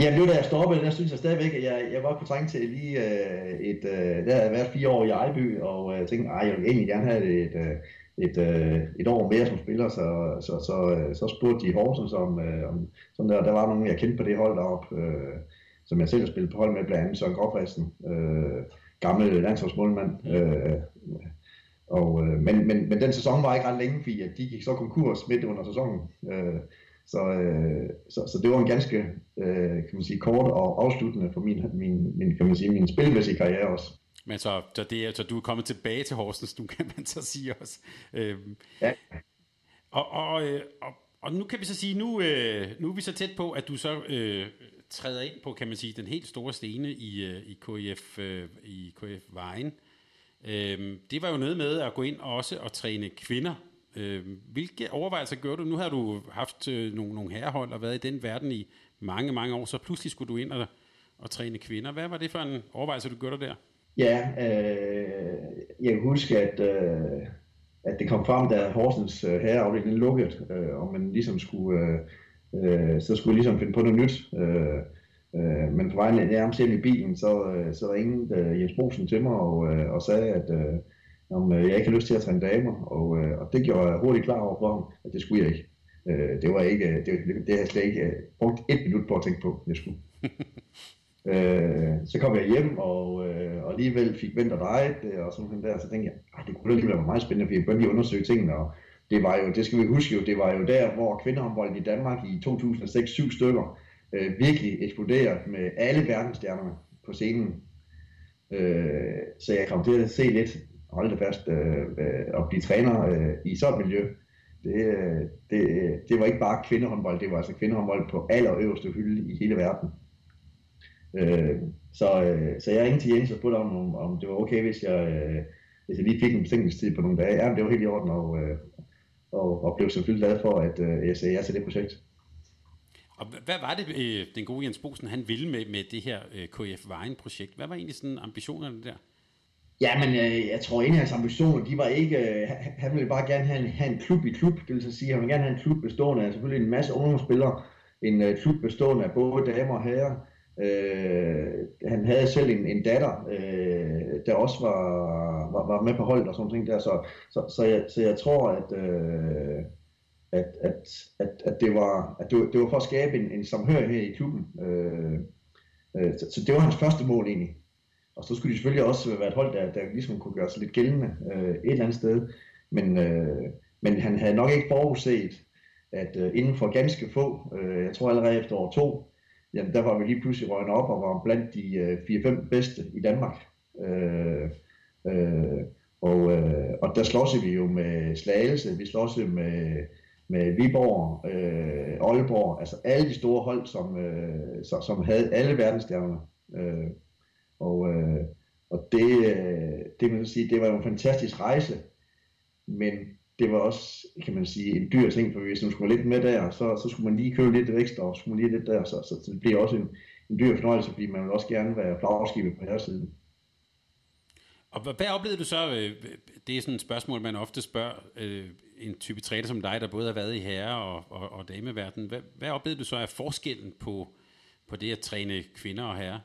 Ja, nu da jeg stoppede, der synes jeg stadigvæk, at jeg, jeg var på træng til lige øh, et, øh, der havde været fire år i Ejby, og jeg tænkte, at jeg vil egentlig gerne have et, et, et, et år mere som spiller, så, så, så, så spurgte de Horsens om, om sådan der, der var nogen, jeg kendte på det hold deroppe, som jeg selv har spillet på hold med, blandt andet Søren Gråfristen, øh, gammel landsholdsmålmand. Øh, og, øh, men, men, men den sæson var ikke ret længe, fordi at de gik så konkurs midt under sæsonen. Øh, så, øh, så, så det var en ganske øh, kan man sige, kort og afsluttende for min, min, min, kan man sige, min spilmæssige karriere også. Men så, så, det, så du er kommet tilbage til Horsens, nu kan man så sige også. Øh, ja. Og, og, øh, og, og nu kan vi så sige, nu, øh, nu er vi så tæt på, at du så øh, træder ind på, kan man sige, den helt store stene i, øh, i KF, øh, i KF Vejen. Øhm, det var jo noget med at gå ind og også og træne kvinder. Øh, hvilke overvejelser gjorde du? Nu har du haft øh, nogle, nogle herrehold og været i den verden i mange, mange år, så pludselig skulle du ind og, og træne kvinder. Hvad var det for en overvejelse, du gjorde der? Ja, øh, jeg kan huske, at, øh, at det kom frem, da Horsens øh, herreafdeling lukkede, øh, og man ligesom skulle... Øh, øh, så skulle jeg ligesom finde på noget nyt. Øh, øh, men på vejen nærmest hjem i bilen, så, øh, så ringede øh, Jens Bosen til mig og, øh, og sagde, at øh, om jeg ikke har lyst til at træne damer, og, øh, og det gjorde jeg hurtigt klar over for ham, at det skulle jeg ikke. Øh, det var ikke, det, det, det havde jeg slet ikke brugt et minut på at tænke på, at jeg skulle. øh, så kom jeg hjem, og, øh, og alligevel fik vendt og drejet og sådan der, så tænkte jeg, det kunne alligevel være meget spændende, fordi jeg begyndte at undersøge tingene, og det var jo, det skal vi huske jo, det var jo der, hvor kvindehåndbolden i Danmark i 2006 syv stykker øh, virkelig eksploderede med alle verdensstjernerne på scenen. Øh, så jeg kom til at se lidt, holde det fast, øh, øh, og blive træner øh, i sådan et miljø. Det, øh, det, øh, det var ikke bare kvindehåndbold, det var altså kvindehåndbold på allerøverste hylde i hele verden. Øh, så, øh, så jeg ringte til Jens og spurgte om, om, om det var okay, hvis jeg, øh, hvis jeg lige fik en betænkningstid på nogle dage. Ja, det var helt i orden, og, øh, og, og blev selvfølgelig glad for, at øh, jeg sagde ja til det projekt. Og hvad var det, øh, den gode Jens Bosen, han ville med, med det her øh, KF Vejen-projekt? Hvad var egentlig sådan ambitionerne der? Ja, men øh, jeg tror, en af hans ambitioner, de var ikke, øh, han ville bare gerne have en, have en klub i klub, det vil så sige, han ville gerne have en klub bestående af selvfølgelig en masse ungdomsspillere, en øh, klub bestående af både damer og herrer. Øh, han havde selv en, en datter, øh, der også var, var, var med på holdet og sådan noget der, så, så, så, jeg, så jeg tror, at, øh, at, at, at, at, det, var, at det, var, det var for at skabe en, en samhørighed i klubben. Øh, øh, så, så det var hans første mål egentlig. Og så skulle de selvfølgelig også være et hold, der, der ligesom kunne gøre sig lidt gældende øh, et eller andet sted. Men, øh, men han havde nok ikke forudset, at øh, inden for ganske få, øh, jeg tror allerede efter år to, jamen der var vi lige pludselig røgnet op og var blandt de øh, 4-5 bedste i Danmark. Øh, øh, og, øh, og der slås vi jo med Slagelse, vi slås med, med Viborg, øh, Aalborg, altså alle de store hold, som, øh, som, som havde alle verdensstjerner. Øh, og, øh, og det, øh, det, man sige, det var jo en fantastisk rejse, men det var også, kan man sige, en dyr ting, for hvis man skulle lidt med der, så, så skulle man lige købe lidt ekstra, og skulle man lige lidt der, så, så, det bliver også en, en dyr fornøjelse, fordi man vil også gerne være flagskibet på her siden. Og hvad oplevede du så, øh, det er sådan et spørgsmål, man ofte spørger øh, en type træner som dig, der både har været i herre- og, og, og dameverden. Hvad, hvad oplevede du så af forskellen på, på det at træne kvinder og herrer?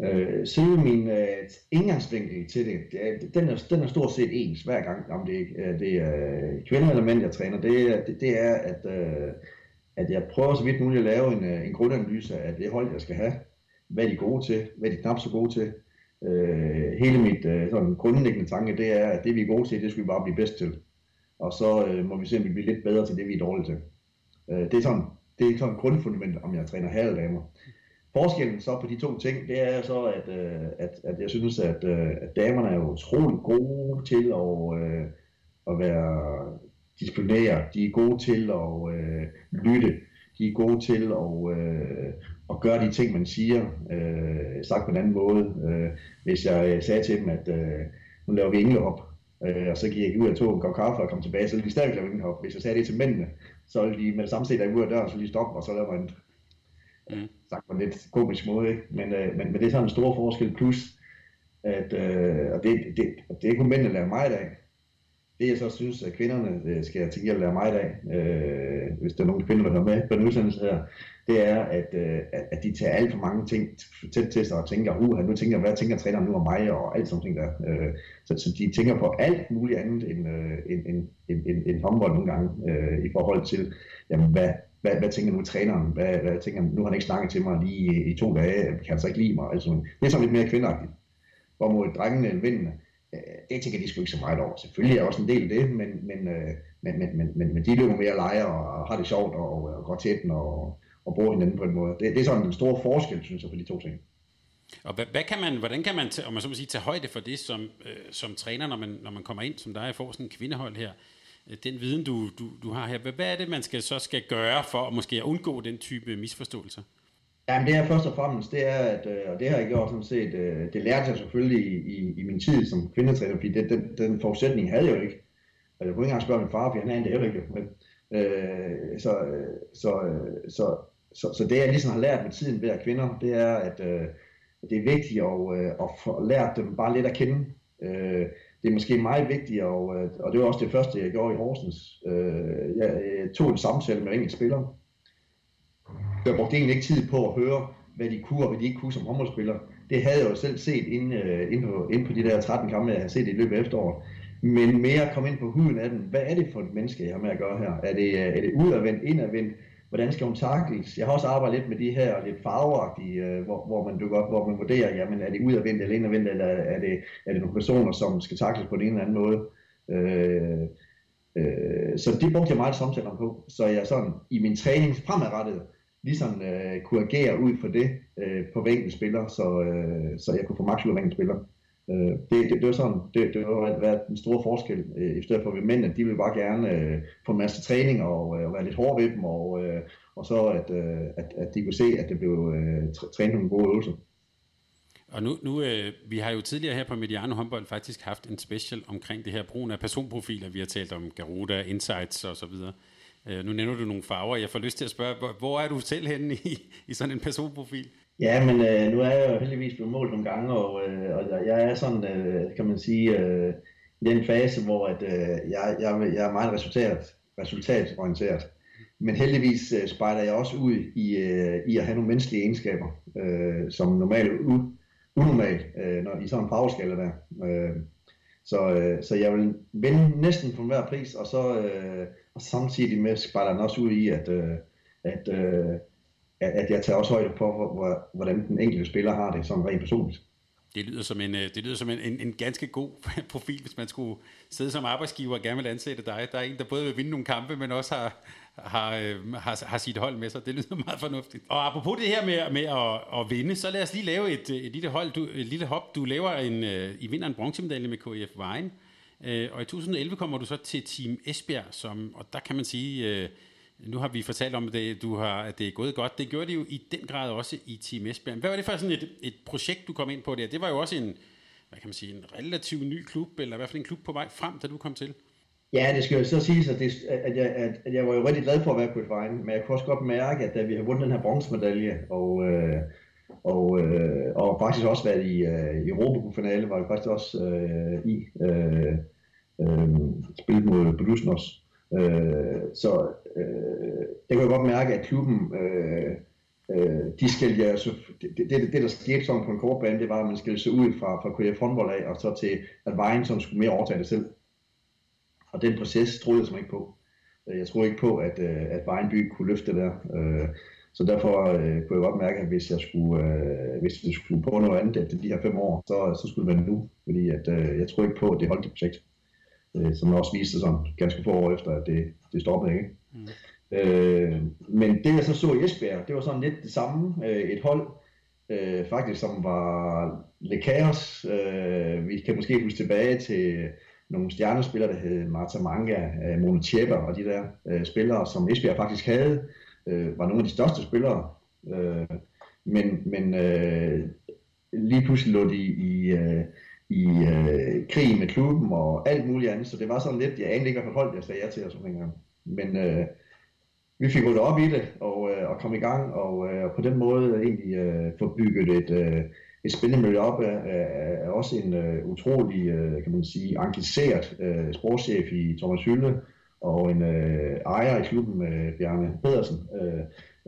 Øh, selve min øh, indgangsvinkel til det, det den, er, den er stort set ens hver gang, om det, øh, det er øh, kvinder eller mænd, jeg træner. Det, det, det er, at, øh, at jeg prøver så vidt muligt at lave en, øh, en grundanalyse af det hold, jeg skal have. Hvad er gode til? Hvad er knap så gode til? Øh, hele mit øh, sådan grundlæggende tanke, det er, at det vi er gode til, det skal vi bare blive bedst til. Og så øh, må vi se, om vi bliver lidt bedre til det, vi er dårlige til. Øh, det er sådan, det er sådan et grundfundament, om jeg træner halvdamer. eller damer. Forskellen så på de to ting, det er så, at, øh, at, at jeg synes, at, øh, at damerne er utrolig gode til at, øh, at være disciplinære. De er gode til at øh, lytte. De er gode til at, øh, at gøre de ting, man siger, øh, sagt på en anden måde. Øh, hvis jeg sagde til dem, at øh, nu laver vi englehop, øh, og så gik jeg ud og tog en kop kaffe og kom tilbage, så ville de stadig lave englehop. Hvis jeg sagde det til mændene, så ville de med det samme se, der ud af døren, så de stoppe, og så laver man Mm. Sagt på en lidt komisk måde, ikke? Men, øh, men, men det er sådan en stor forskel, plus at, øh, og det, det, det er kun mænd, der lærer mig af. Det jeg så synes, at kvinderne øh, skal tænke at lære mig af, øh, hvis der er nogle kvinder, der hører med på en udsendelse her, det er, at, øh, at de tager alt for mange ting tæt til sig og tænker, uh, nu tænker hvad tænker træneren nu om mig, og alt sådan ting der. Øh, så, så de tænker på alt muligt andet end, øh, end, end, end, end, end håndbold nogle gange, øh, i forhold til, jamen, hvad, hvad, hvad tænker nu træneren? Hvad, hvad tænker, nu har han ikke snakket til mig lige i, i to dage, kan han så ikke lide mig? Altså, det er sådan lidt mere kvindagtigt. Hvor mod drengene eller vindene, øh, det tænker de sgu ikke så meget over. Selvfølgelig er også en del af det, men, men, øh, men, men, men, men, men de løber mere leger og har det sjovt og, og går til den og, og bruger hinanden på en måde. Det, det er sådan en stor forskel, synes jeg, på de to ting. Og hvad, hvad kan man, hvordan kan man, om man så må sige, tage højde for det som, øh, som træner, når man, når man kommer ind som dig og får sådan en kvindehold her? Øh, den viden, du, du, du har her. Hvad er det, man skal, så skal gøre for at måske undgå den type misforståelser? Jamen det er først og fremmest, det er, at, øh, og det har jeg gjort sådan set, øh, det lærte jeg selvfølgelig i, i, i min tid som kvindetræner, fordi det, den, den forudsætning havde jeg jo ikke. Og jeg kunne ikke engang spørge min far, for han havde det heller ikke. Men, øh, så, så, så, så, så det jeg ligesom har lært med tiden ved at kvinder, det er, at øh, det er vigtigt at, øh, at få lært dem bare lidt at kende. Øh, det er måske meget vigtigt, og, øh, og det var også det første, jeg gjorde i Horsens. Øh, jeg tog en samtale med enkelte spillere. Jeg brugte egentlig ikke tid på at høre, hvad de kunne og hvad de ikke kunne som håndboldspillere. Det havde jeg jo selv set inde, øh, inde, på, inde på de der 13 kampe, jeg har set i løbet af efteråret. Men mere komme ind på huden af den. Hvad er det for et menneske, jeg har med at gøre her? Er det, øh, er det udadvendt, indadvendt? Hvordan skal hun takles? Jeg har også arbejdet lidt med de her lidt farveagtige, øh, hvor, hvor, man dukker op, hvor man vurderer, jamen er det udadvendt eller indadvendt, eller er det, er det nogle personer, som skal takles på den ene eller anden måde. Øh, øh, så det brugte jeg meget samtaler på, så jeg sådan i min træning fremadrettet ligesom øh, kunne agere ud for det øh, på hver spiller, så, øh, så jeg kunne få maks ud af hver spiller. Øh, det, det, det var sådan, det, det var været den store forskel, øh, i stedet for ved mændene, at de ville bare gerne øh, få en masse træning og, øh, og være lidt hårde ved dem, og, øh, og så at, øh, at, at de kunne se, at det blev øh, trænet nogle gode øvelser. Og nu, nu øh, vi har jo tidligere her på Mediano Håndbold faktisk haft en special omkring det her brugen af personprofiler. Vi har talt om Garuda, Insights og så videre. Øh, nu nævner du nogle farver. Jeg får lyst til at spørge, hvor, hvor er du selv henne i, i sådan en personprofil? Ja, men øh, nu er jeg jo heldigvis blevet målt nogle gange, og, øh, og jeg er sådan, øh, kan man sige, øh, i den fase, hvor at, øh, jeg, jeg, jeg er meget resultat, resultatorienteret. Men heldigvis øh, spejder jeg også ud i, øh, i at have nogle menneskelige egenskaber, øh, som normalt u, unormalt øh, når, i sådan en farveskala der. Øh, så, øh, så jeg vil vinde næsten på hver pris, og så øh, og samtidig med spejder den også ud i, at, øh, at, øh, at jeg tager også højde på, hvordan den enkelte spiller har det som rent personligt. Det lyder som en, øh, det lyder som en, en, en ganske god profil, hvis man skulle sidde som arbejdsgiver og gerne vil ansætte dig. Der er en, der både vil vinde nogle kampe, men også har, har, øh, har, har sit hold med sig. Det lyder meget fornuftigt. Og apropos det her med, med at, at vinde, så lad os lige lave et, et, lille, hold, du, et lille hop. Du laver en, øh, I vinder en bronzemedalje med KF Vejen, og i 2011 kommer du så til Team Esbjerg, som, og der kan man sige, nu har vi fortalt om, at det, du har, at det er gået godt. Det gjorde det jo i den grad også i Team Esbjerg. Hvad var det for sådan et, et projekt, du kom ind på der? Det var jo også en, hvad kan man sige, en relativt ny klub, eller i hvert fald en klub på vej frem, da du kom til. Ja, det skal jo så sige, at, det, at, jeg, at, at jeg var jo rigtig glad for at være på et vejen, men jeg kunne også godt mærke, at da vi har vundet den her bronzemedalje, og, øh, og, øh, og faktisk også været i, øh, i Europa-finale, var jeg faktisk også øh, i øh, øh, spillet mod Budusnos. Øh, så øh, jeg kan godt mærke, at klubben, øh, øh, de skal ja, så, det, det, det, der skete sådan på en kort bane, det var, at man skal se ud fra, fra KF håndbold af, og så til, at vejen som skulle mere overtage det selv. Og den proces troede jeg simpelthen ikke på. Øh, jeg troede ikke på, at, øh, at Vejenby kunne løfte det der. Øh, så derfor øh, kunne jeg godt mærke, at hvis jeg skulle, øh, hvis jeg skulle på noget andet efter de her fem år, så, så skulle det være nu. Fordi at, øh, jeg tror ikke på, at det holdt det projekt øh, som også viste sig sådan ganske få år efter, at det, det stoppede. Ikke? Mm. Øh, men det jeg så så i Esbjerg, det var sådan lidt det samme. Øh, et hold, øh, faktisk, som var lidt kaos. Øh, vi kan måske huske tilbage til nogle stjernespillere, der hed Marta Manga, øh, Mona Tjepper og de der øh, spillere, som Esbjerg faktisk havde, øh, var nogle af de største spillere. Øh, men men øh, lige pludselig lå de i, øh, i øh, krig med klubben og alt muligt andet, så det var sådan lidt, jeg anede ikke, hvad hold jeg sagde ja til og sådan noget. Men øh, vi fik ryddet op i det og, øh, og kom i gang, og, øh, og på den måde egentlig øh, få bygget et, øh, et spændende miljø op af, af, af også en øh, utrolig, øh, kan man sige, engageret øh, sportschef i Thomas Hylde, og en øh, ejer i klubben, øh, Bjarne Pedersen, øh,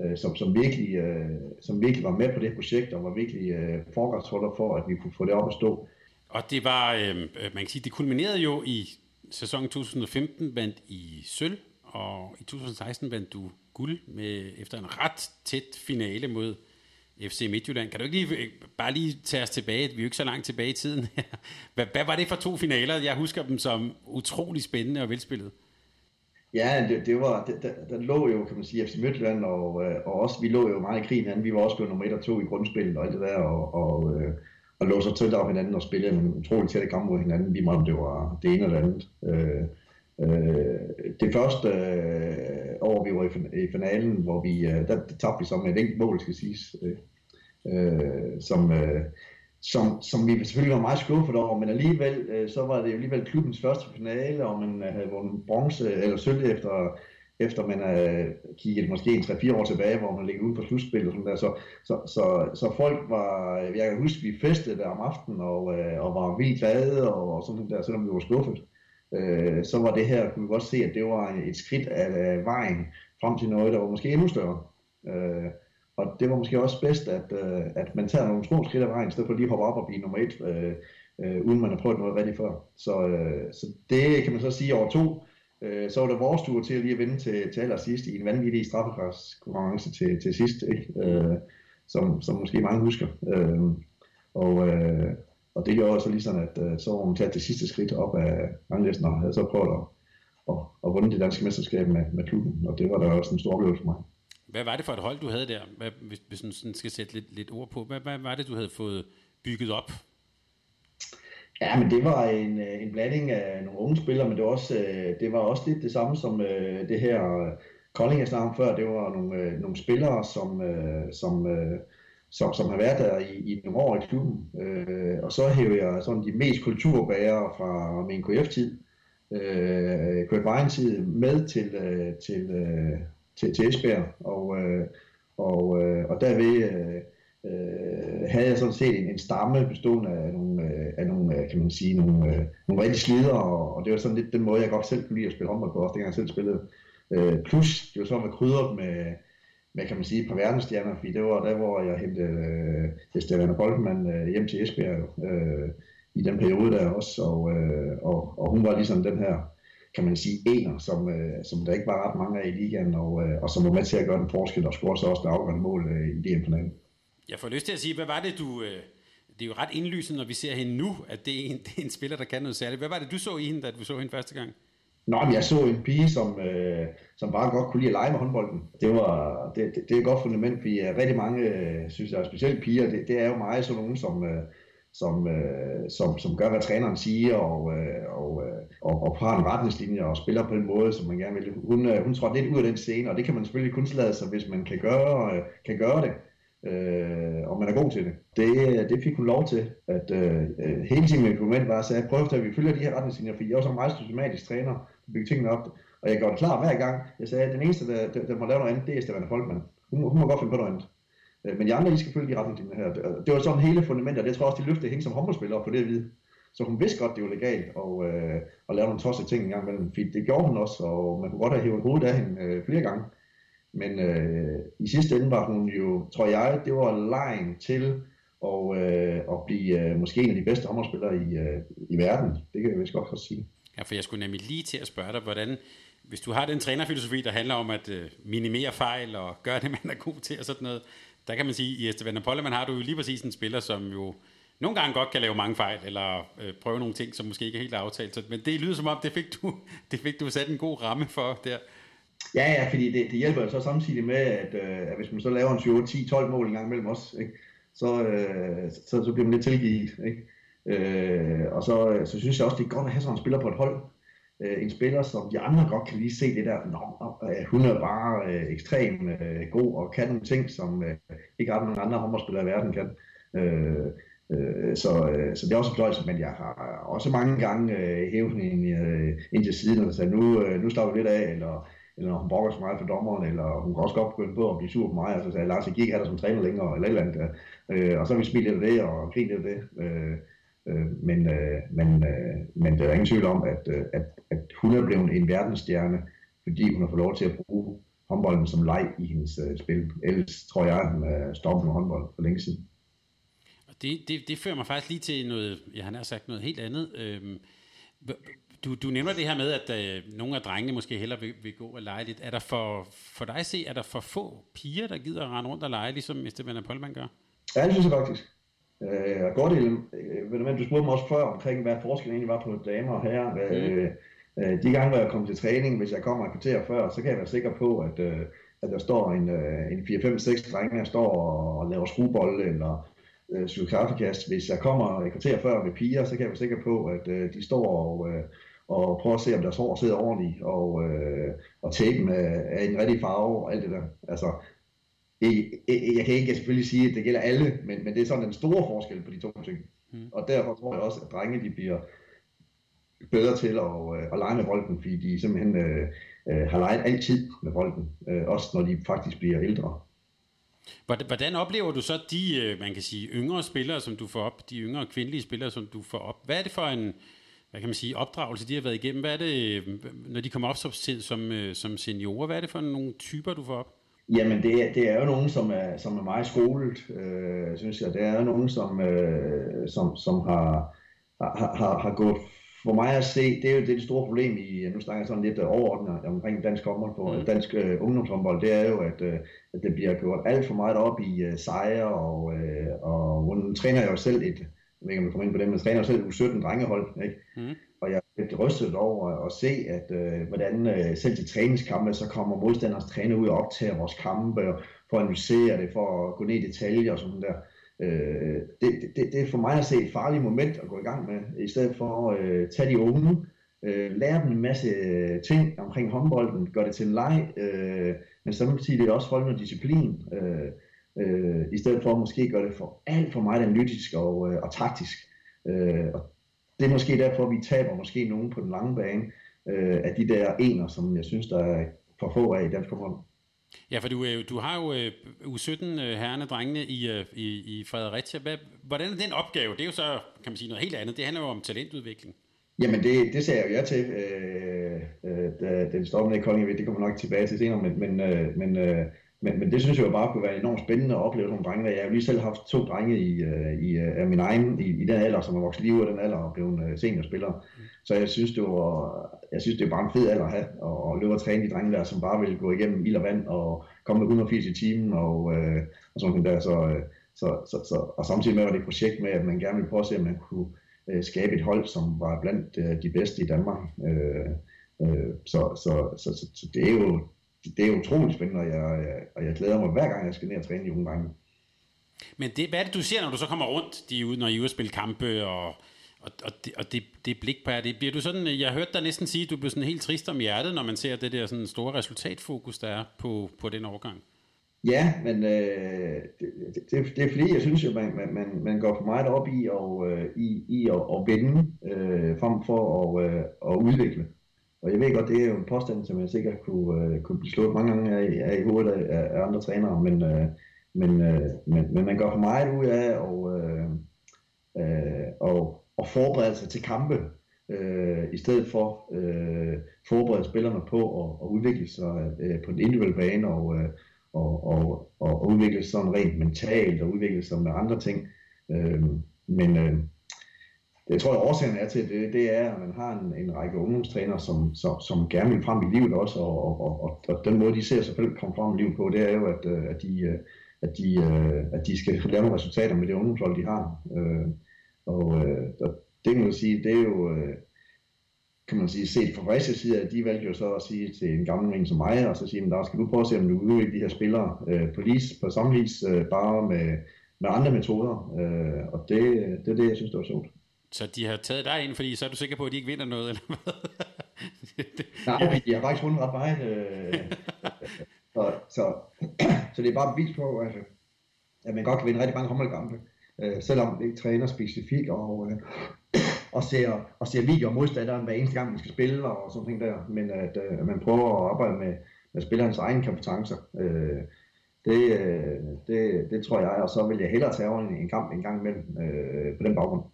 øh, som, som, virkelig, øh, som virkelig var med på det projekt, og var virkelig øh, forgangsholder for, at vi kunne få det op at stå. Og det var, øh, øh, man kan sige, det kulminerede jo i sæsonen 2015, vandt i sølv, og i 2016 vandt du guld med, efter en ret tæt finale mod FC Midtjylland. Kan du ikke lige, øh, bare lige tage os tilbage? Vi er jo ikke så langt tilbage i tiden. hvad, hvad var det for to finaler? Jeg husker dem som utrolig spændende og velspillet. Ja, det, det var, det, der, der, lå jo, kan man sige, FC Midtjylland, og, øh, og også, vi lå jo meget i krigen, vi var også blevet nummer 1 og 2 i grundspillet og alt det der, og, og og lå så tæt op hinanden og spillede en utrolig tætte kamp mod hinanden, lige meget om det var det ene eller andet. Øh, øh, det første øh, år, vi var i, i finalen, hvor vi, øh, der, der tabte vi så med et enkelt mål, skal siges, øh, øh, som, øh, som, som vi selvfølgelig var meget skuffet over, men alligevel, øh, så var det jo alligevel klubbens første finale, og man havde vundet bronze eller sølv efter efter man har kigget måske en 3-4 år tilbage, hvor man ligger ude på slutspil og sådan der. Så, så, så, så folk var, jeg kan huske, vi festede der om aftenen og, øh, og var vildt glade og, og sådan der, selvom vi var skuffet. Øh, så var det her, kunne vi godt se, at det var et skridt af vejen frem til noget, der var måske endnu større. Øh, og det var måske også bedst, at, øh, at man tager nogle små skridt af vejen, i stedet for lige at hoppe op og blive nummer et, øh, øh, uden man har prøvet noget rigtigt før. Så, øh, så det kan man så sige over to Øh, så var det vores tur til at lige at vinde til, til allersidst i en vanvittig straffekonkurrence til, til sidst, ikke? Øh, som, som måske mange husker. Øh, og, øh, og det gjorde så lige sådan, at øh, så var hun taget det sidste skridt op af ranglisten, og havde så prøvet at, at, at vinde det danske mesterskab med, med klubben, og det var da også en stor oplevelse for mig. Hvad var det for et hold, du havde der, hvad, hvis, hvis man sådan skal sætte lidt, lidt ord på? Hvad, hvad var det, du havde fået bygget op Ja, men det var en, øh, en blanding af nogle unge spillere, men det var også, øh, det var også lidt det samme som øh, det her Kolding, jeg snakkede om før. Det var nogle, nogle spillere, som, som, som, som har været der i, i nogle år i klubben. Og så hævde jeg sådan de mest kulturbærere fra min KF-tid, øh, Kurt tid med til, til, til, til Esbjerg. Og, og, og derved øh, havde jeg sådan set en, en stamme bestående af nogle, øh, af nogle øh, kan man sige, nogle, øh, nogle rigtig slider, og, og det var sådan lidt den måde, jeg godt selv kunne lide at spille håndbold på, også dengang jeg selv spillede. Øh, plus, det var sådan med krydrede med, med, kan man sige, et par verdensstjerner, fordi det var der, hvor jeg hentede øh, Stefan Boltmann øh, hjem til Esbjerg øh, i den periode der også, og, øh, og, og hun var ligesom den her, kan man sige, ener, som, øh, som der ikke var ret mange af i ligaen, og, øh, og som var med til at gøre den forskel, og scorede så også det afgørende mål øh, i det finalen jeg får lyst til at sige, hvad var det, du... Øh, det er jo ret indlysende, når vi ser hende nu, at det er, en, det er en spiller, der kan noget særligt. Hvad var det, du så i hende, da du så hende første gang? Nå, men jeg så en pige, som, øh, som bare godt kunne lide at lege med håndbolden. Det, var, det, det, det er et godt fundament, fordi øh, rigtig mange, øh, synes jeg, specielt piger, det, det er jo meget sådan nogen, som, øh, som, øh, som, som gør, hvad træneren siger, og, øh, og, øh, og, og har en retningslinje og spiller på den måde, som man gerne vil. Hun, øh, hun tror lidt ud af den scene, og det kan man selvfølgelig kun lade sig, hvis man kan gøre, øh, kan gøre det øh, og man er god til det. Det, øh, det fik hun lov til, at øh, øh hele tiden med argument var at sige, prøv at vi følger de her retningslinjer, for jeg er også en meget systematisk træner, der bygger tingene op, og jeg gør det klar hver gang. Jeg sagde, at den eneste, der, der, der må lave noget andet, det er Stefan Folkman. Hun, hun må godt finde på noget andet. Øh, men de andre, I skal følge de retningslinjer her. Det var sådan hele fundamentet, og det tror jeg også, de løftede hende som håndboldspiller på det at vide. Så hun vidste godt, det var legalt og, øh, at lave nogle tosset ting en gang imellem. Det gjorde hun også, og man kunne godt have hævet hovedet af hende øh, flere gange. Men øh, i sidste ende var hun jo, tror jeg, det var lejen til at, øh, at blive øh, måske en af de bedste håndboldspillere i, øh, i verden. Det kan jeg vist godt sige. Ja, for jeg skulle nemlig lige til at spørge dig, hvordan, hvis du har den trænerfilosofi, der handler om at øh, minimere fejl og gøre det, man er god til og sådan noget, der kan man sige, i Esteban man har du jo lige præcis en spiller, som jo nogle gange godt kan lave mange fejl, eller øh, prøve nogle ting, som måske ikke er helt aftalt. Så, men det lyder som om, det fik, du, det fik du sat en god ramme for der. Ja, ja, fordi det, det hjælper så samtidig med, at, øh, at hvis man så laver en 20, 10, 12 mål en gang mellem os, ikke, så, øh, så, så bliver man lidt tilgivet. Ikke? Øh, og så, øh, så synes jeg også, det er godt at have sådan en spiller på et hold. Øh, en spiller, som de andre godt kan lige se det der, Nå, øh, hun er bare øh, ekstremt øh, god og kan nogle ting, som øh, ikke ret mange andre håndboldspillere i verden kan. Øh, øh, så, øh, så det er også en fornøjelse, men jeg har også mange gange øh, hævet hende øh, ind til siden og sagt, nu, øh, nu står vi lidt af, eller eller når hun brokker så meget for dommeren, eller hun kan også godt begynde på at blive sur på mig, og så sagde Lars, jeg gik dig som træner længere, eller et eller andet. Øh, og så har vi smilt lidt af det, og grint lidt af det. Øh, øh, men, øh, men, øh, men der er ingen tvivl om, at, øh, at, at hun er blevet en verdensstjerne, fordi hun har fået lov til at bruge håndbolden som leg i hendes øh, spil. Ellers tror jeg, at hun er stoppet med håndbold for længe siden. Og det, det, det fører mig faktisk lige til noget, jeg har sagt noget helt andet. Øhm, du, du nævner det her med, at øh, nogle af drengene måske hellere vil, vil gå og lege lidt. Er der for, for dig at se, er der for få piger, der gider at rende rundt og lege, ligesom Esteban Polman gør? Ja, det synes jeg faktisk. Øh, godt, øh, du spurgte mig også før omkring, hvad forskellen egentlig var på damer og herrer. Mm. Øh, øh, de gange, hvor jeg kom til træning, hvis jeg kommer et kvarter før, så kan jeg være sikker på, at, øh, at der står en, øh, en 4-5-6 drenge, der står og laver skruebold eller øh, kaffekast. Hvis jeg kommer et kvarter før med piger, så kan jeg være sikker på, at øh, de står og, øh, og prøve at se, om deres hår sidder ordentligt, og, øh, og tapen er, er i den rigtige farve, og alt det der. Altså, jeg, jeg kan ikke selvfølgelig sige, at det gælder alle, men, men det er sådan en stor forskel på de to ting. Mm. Og derfor tror jeg også, at drenge de bliver bedre til at, øh, at lege med bolden, fordi de simpelthen øh, øh, har leget altid med bolden, øh, også når de faktisk bliver ældre. Hvordan oplever du så de, øh, man kan sige, yngre spillere, som du får op, de yngre kvindelige spillere, som du får op? Hvad er det for en, hvad kan man sige, opdragelse, de har været igennem? Hvad er det, når de kommer op som, som, øh, som seniorer, hvad er det for nogle typer, du får op? Jamen, det er, det er jo nogen, som er, som er meget skolet, øh, synes jeg. Det er jo nogen, som, øh, som, som har, har, har, har gået for mig at se, det er jo det, det store problem i, nu snakker jeg sådan lidt overordnet omkring dansk håndbold, mm. dansk uh, ungdomshåndbold, det er jo, at, uh, at det bliver gjort alt for meget op i uh, sejre, og, uh, og hun træner jo selv et, ved ikke om jeg kommer ind på det, men træner selv U17 drengehold, ikke? Mm. Og jeg er lidt rystet over at se, at øh, hvordan øh, selv til træningskampe, så kommer modstanders træner ud og optager vores kampe, og for at analysere det, for at gå ned i detaljer og sådan der. Øh, det, det, det er for mig at se et farligt moment at gå i gang med, i stedet for at øh, tage de unge, øh, lære dem en masse ting omkring håndbolden, gøre det til en leg, øh, men samtidig også holde noget disciplin, øh, øh, i stedet for at måske gøre det for alt for meget analytisk og, øh, og taktisk. Øh, og det er måske derfor, vi taber måske nogen på den lange bane øh, af de der ener, som jeg synes, der er for få af i dansk fodbold. Ja, for du, du har jo uh, U17 uh, herrene drengene i, i, i Fredericia. Hvad, hvordan er den opgave? Det er jo så, kan man sige, noget helt andet. Det handler jo om talentudvikling. Jamen, det, det sagde jeg jo ja til, øh, øh, da den står med i Kolding. Det kommer nok tilbage til senere, men, men, øh, men øh, men, men det synes jeg jo bare kunne være enormt spændende at opleve nogle drenge. Jeg har jo lige selv haft to drenge i, øh, i, i, af min egen, i, i den alder, som er vokset lige ud af den alder og blevet uh, seniorspillere. Så jeg synes, det var, jeg synes, det er bare en fed alder at have, og, og løbe og træne de drenge der, som bare vil gå igennem ild og vand og komme med 180 i timen og, og sådan noget der. Så, så, så, så, og samtidig med var det et projekt med, at man gerne ville prøve at se, om man kunne skabe et hold, som var blandt de bedste i Danmark. Uh, så, så, så, så, så det er jo det er utroligt spændende, og jeg, og jeg glæder mig hver gang, jeg skal ned og træne de unge drenge. Men det, hvad er det, du ser, når du så kommer rundt, de ude, når I er ude at spille kampe, og, og, og, det, og det, det blik på jer, det bliver du sådan, jeg hørte dig næsten sige, at du bliver sådan helt trist om hjertet, når man ser det der sådan store resultatfokus, der er på, på den overgang. Ja, men øh, det, det, det er fordi, jeg synes jo, man, man, man, man går for meget op i, og, øh, i, i at, at vinde, øh, frem for at, øh, at udvikle. Og jeg ved godt, det er jo en påstand, som jeg sikkert kunne, øh, kunne blive slået mange gange af, af i hovedet af, af andre trænere, men, øh, men, øh, men, men man gør for meget ud af og, øh, øh, og, og forberede sig til kampe, øh, i stedet for øh, forberede spillerne på at, at udvikle sig øh, på den individuelle bane og, øh, og, og, og udvikle sig sådan rent mentalt og udvikle sig med andre ting. Øh, men øh, det tror jeg årsagen er til det, det er, at man har en, en række ungdomstræner, som, som, som gerne vil frem i livet også, og, og, og, og den måde, de ser sig selv komme frem i livet på, det er jo, at, øh, at, de, øh, at, de, øh, at de skal lave nogle resultater med det ungdomshold, de har. Og, og det kan man sige, det er jo, kan man sige, set fra Fredericia side, at de valgte jo så at sige til en gammel en som mig, og så sige, der skal du prøve at se, om du udvikler de her spillere på, lige, på samme vis, bare med, med andre metoder. Og det, det er det, jeg synes, det var sjovt. Så de har taget dig ind, fordi så er du sikker på, at de ikke vinder noget, eller hvad? Nej, de har faktisk vundet ret meget. Øh, så, så, så det er bare bevis på, altså, at man godt kan vinde rigtig mange håndboldkampe, øh, selvom vi ikke træner specifikt og, øh, og, ser, og ser videoer af modstanderen hver eneste gang, man skal spille og sådan noget der, men at øh, man prøver at arbejde med, med spillerens egne kompetencer. Øh, det, øh, det, det tror jeg, og så vil jeg hellere tage over en, en kamp en gang imellem øh, på den baggrund.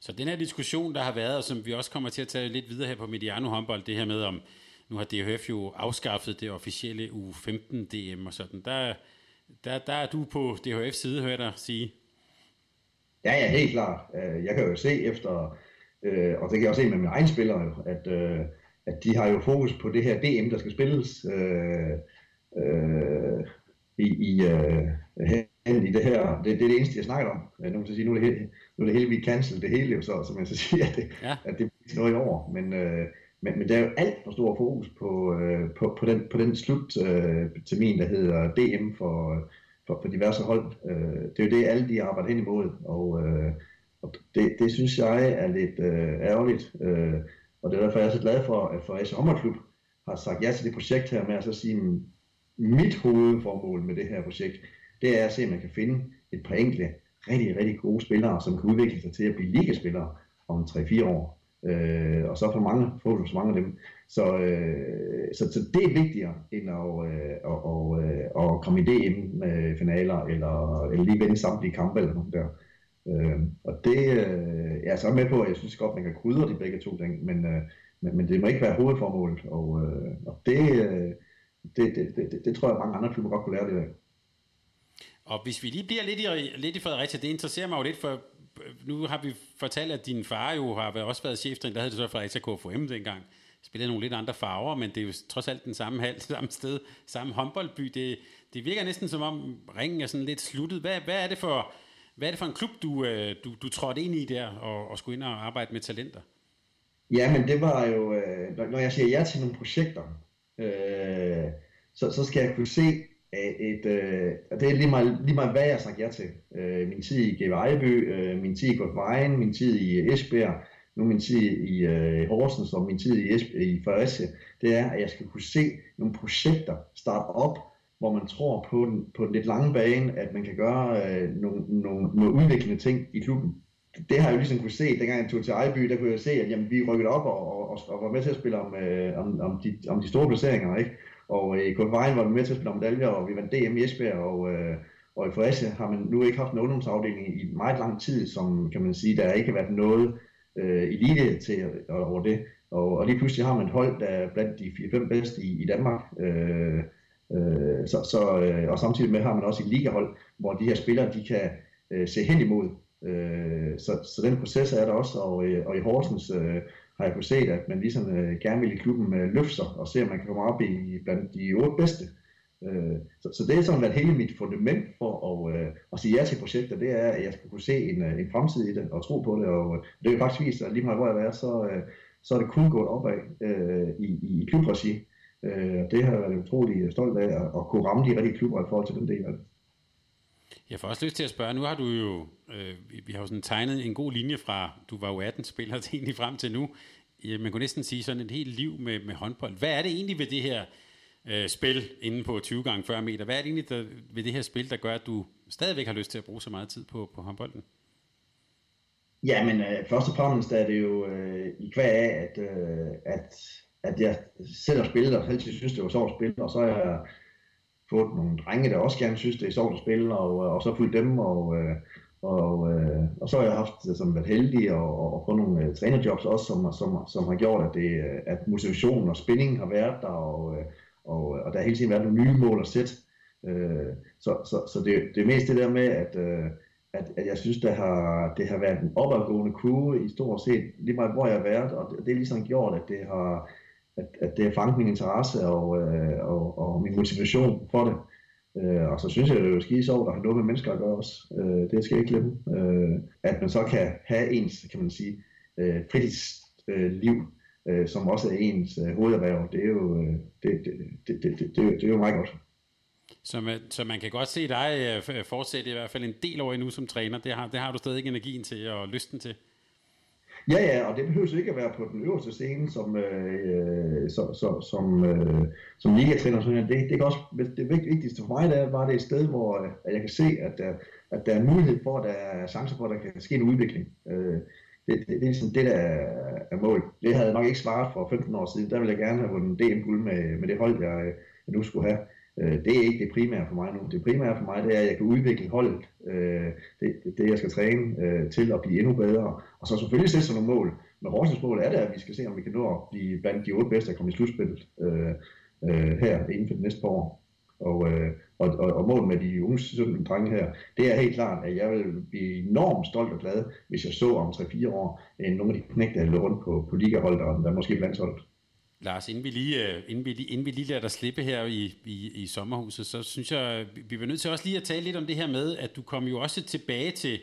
Så den her diskussion, der har været, og som vi også kommer til at tage lidt videre her på Mediano håndbold, det her med om, nu har DHF jo afskaffet det officielle u 15 DM og sådan, der, der, der er du på DHF side, hører jeg dig sige. Ja, ja, helt klart. Øh, jeg kan jo se efter, øh, og det kan jeg også se med mine egne spillere, at, øh, at de har jo fokus på det her DM, der skal spilles i, i, i det her. Det, det er det eneste, jeg snakker om. Nu kan jeg sige, nu er det nu er det hele vi cancel det hele, så, så man så siger, at det, ja. at det bliver noget i år. Men, øh, men, men der er jo alt for stor fokus på, øh, på, på, den, på den sluttermin, øh, der hedder DM for, for, for diverse hold. Øh, det er jo det, alle de arbejder hen imod, og, øh, og det, det synes jeg er lidt øh, ærgerligt. Øh, og det er derfor, jeg er så glad for, at Fredericia Håndboldklub har sagt ja til det projekt her med at så sige, mit hovedformål med det her projekt, det er at se, at man kan finde et par enkelte rigtig, rigtig gode spillere, som kan udvikle sig til at blive ligaspillere om 3-4 år. Øh, og så for mange, få så mange af dem. Så, øh, så, så det er vigtigere, end at, øh, og, og, øh, at komme i DM-finaler, eller, eller lige vinde samtlige kampe, eller noget der. Øh, og det, øh, jeg er så med på, at jeg synes godt, man kan krydre de begge to ting, men, øh, men, men det må ikke være hovedformålet, og, øh, og det, øh, det, det, det, det, det tror jeg, mange andre klubber godt kunne lære det af. Og hvis vi lige bliver lidt i, lidt i Fredericia, det interesserer mig jo lidt, for øh, nu har vi fortalt, at din far jo har også været cheftræner, der havde det så Fredericia KFM dengang. Spillede nogle lidt andre farver, men det er jo trods alt den samme hal, samme sted, samme håndboldby. Det, det virker næsten som om ringen er sådan lidt sluttet. Hvad, hvad, er, det for, hvad er det for en klub, du, øh, du, du trådte ind i der, og, og skulle ind og arbejde med talenter? Ja, men det var jo, øh, når jeg siger ja til nogle projekter, øh, så, så skal jeg kunne se Øh, et, øh, det er lige meget, lige meget hvad jeg har sagt ja til. Øh, min tid i GV Ejby, øh, min tid i Godvejen, min tid i Esbjerg, nu min tid i øh, Horsens og min tid i, i Fredericia, det er, at jeg skal kunne se nogle projekter starte op, hvor man tror på den, på den lidt lange bane, at man kan gøre øh, nogle, nogle, nogle udviklende ting i klubben. Det har jeg jo ligesom kunne se, dengang jeg tog til Ejby, der kunne jeg se, at jamen, vi rykkede op og, og, og var med til at spille om, øh, om, om, de, om de store placeringer, ikke? Og øh, i Kulvejen var vi med til at spille om medaljer, og vi vandt DM i Esbjerg, og, øh, og i Fredericia har man nu ikke haft en ungdomsafdeling i meget lang tid, som kan man sige, der ikke har været noget øh, elite til over det. Og, og lige pludselig har man et hold, der er blandt de 4-5 bedste i, i Danmark. Øh, øh, så, så, øh, og samtidig med har man også et ligahold, hvor de her spillere de kan øh, se hen imod. Øh, så, så den proces er der også, og, øh, og i Horsens øh, har jeg kunnet se, at man ligesom øh, gerne vil i klubben øh, løfte sig og se, om man kan komme op i blandt de otte bedste. Øh, så, så det er sådan været hele mit fundament for at, øh, at sige ja til projekter, det er, at jeg skal kunne se en, øh, en fremtid i det og tro på det, og øh, det er faktisk vist, at lige meget hvor jeg er, så, øh, så er det kun gået opad øh, i, i klubregi. Øh, det har jeg været utrolig stolt af, at, at kunne ramme de rigtige klubber i forhold til den del af det. Jeg får også lyst til at spørge, nu har du jo, øh, vi har jo sådan tegnet en god linje fra, du var jo 18 spiller til egentlig frem til nu. Man kunne næsten sige sådan et helt liv med, med håndbold. Hvad er det egentlig ved det her øh, spil inde på 20 gange 40 meter? Hvad er det egentlig der, ved det her spil, der gør, at du stadigvæk har lyst til at bruge så meget tid på, på håndbolden? Ja, men øh, først og fremmest er det jo øh, i kvæg af, at, øh, at, at jeg selv har spillet, og altid synes, det var sjovt at spille, og så er jeg fået nogle drenge, der også gerne synes, det er sjovt at spille, og, øh, og så fulgt dem, og, øh, og, øh, og så har jeg haft som været heldig og, og få nogle uh, trænerjobs også, som, som, som har gjort, at, det, at motivationen og spændingen har været der, og, og, og der har hele tiden været nogle nye mål at sætte. Øh, så så, så det, det er mest det der med, at, at, at jeg synes, det har, det har været en opadgående kurve i stort set, lige meget hvor jeg har været, og det, det er ligesom gjort, at det har, at, at det har fanget min interesse og, øh, og, og min motivation for det. Øh, og så synes jeg, det er jo skide sjovt at have noget med mennesker at gøre også. Øh, det skal jeg ikke glemme. Øh, at man så kan have ens, kan man sige, øh, fritidsliv, øh, som også er ens øh, hovederhverv. Det er jo, øh, det, det, det, det, det, det, det er jo meget godt. Så man, så man kan godt se dig øh, fortsætte i hvert fald en del år endnu som træner. Det har, det har du stadig energien til og lysten til. Ja, ja, og det behøver ikke at være på den øverste scene som, øh, øh som, som, som, øh, som ligatræner. Det, det, er også, det vigtigste for mig det er bare det et sted, hvor øh, at jeg kan se, at der, at der er mulighed for, at der er chancer for, at der kan ske en udvikling. Øh, det, det, det er ligesom det, der er, er mål. Det havde jeg nok ikke svaret for 15 år siden. Der ville jeg gerne have vundet DM-guld med, med det hold, jeg, øh, jeg nu skulle have. Øh, det er ikke det primære for mig nu. Det primære for mig, det er, at jeg kan udvikle holdet, øh, det, det jeg skal træne øh, til at blive endnu bedre. Og så selvfølgelig sætte sig nogle mål. Men Horsens mål er det, at vi skal se, om vi kan nå at blive blandt de otte bedste at komme i slutspillet øh, øh, her inden for det næste par år. Og, øh, og, og, og målet med de unge 17 drenge her, det er helt klart, at jeg vil blive enormt stolt og glad, hvis jeg så om 3-4 år, en nogle af de knægte, der løber rundt på, på ligaholdet, og der måske blandt Lars, inden vi lige, øh, inden vi, inden vi lige lader dig slippe her i, i, i sommerhuset, så synes jeg, vi bliver nødt til også lige at tale lidt om det her med, at du kom jo også tilbage til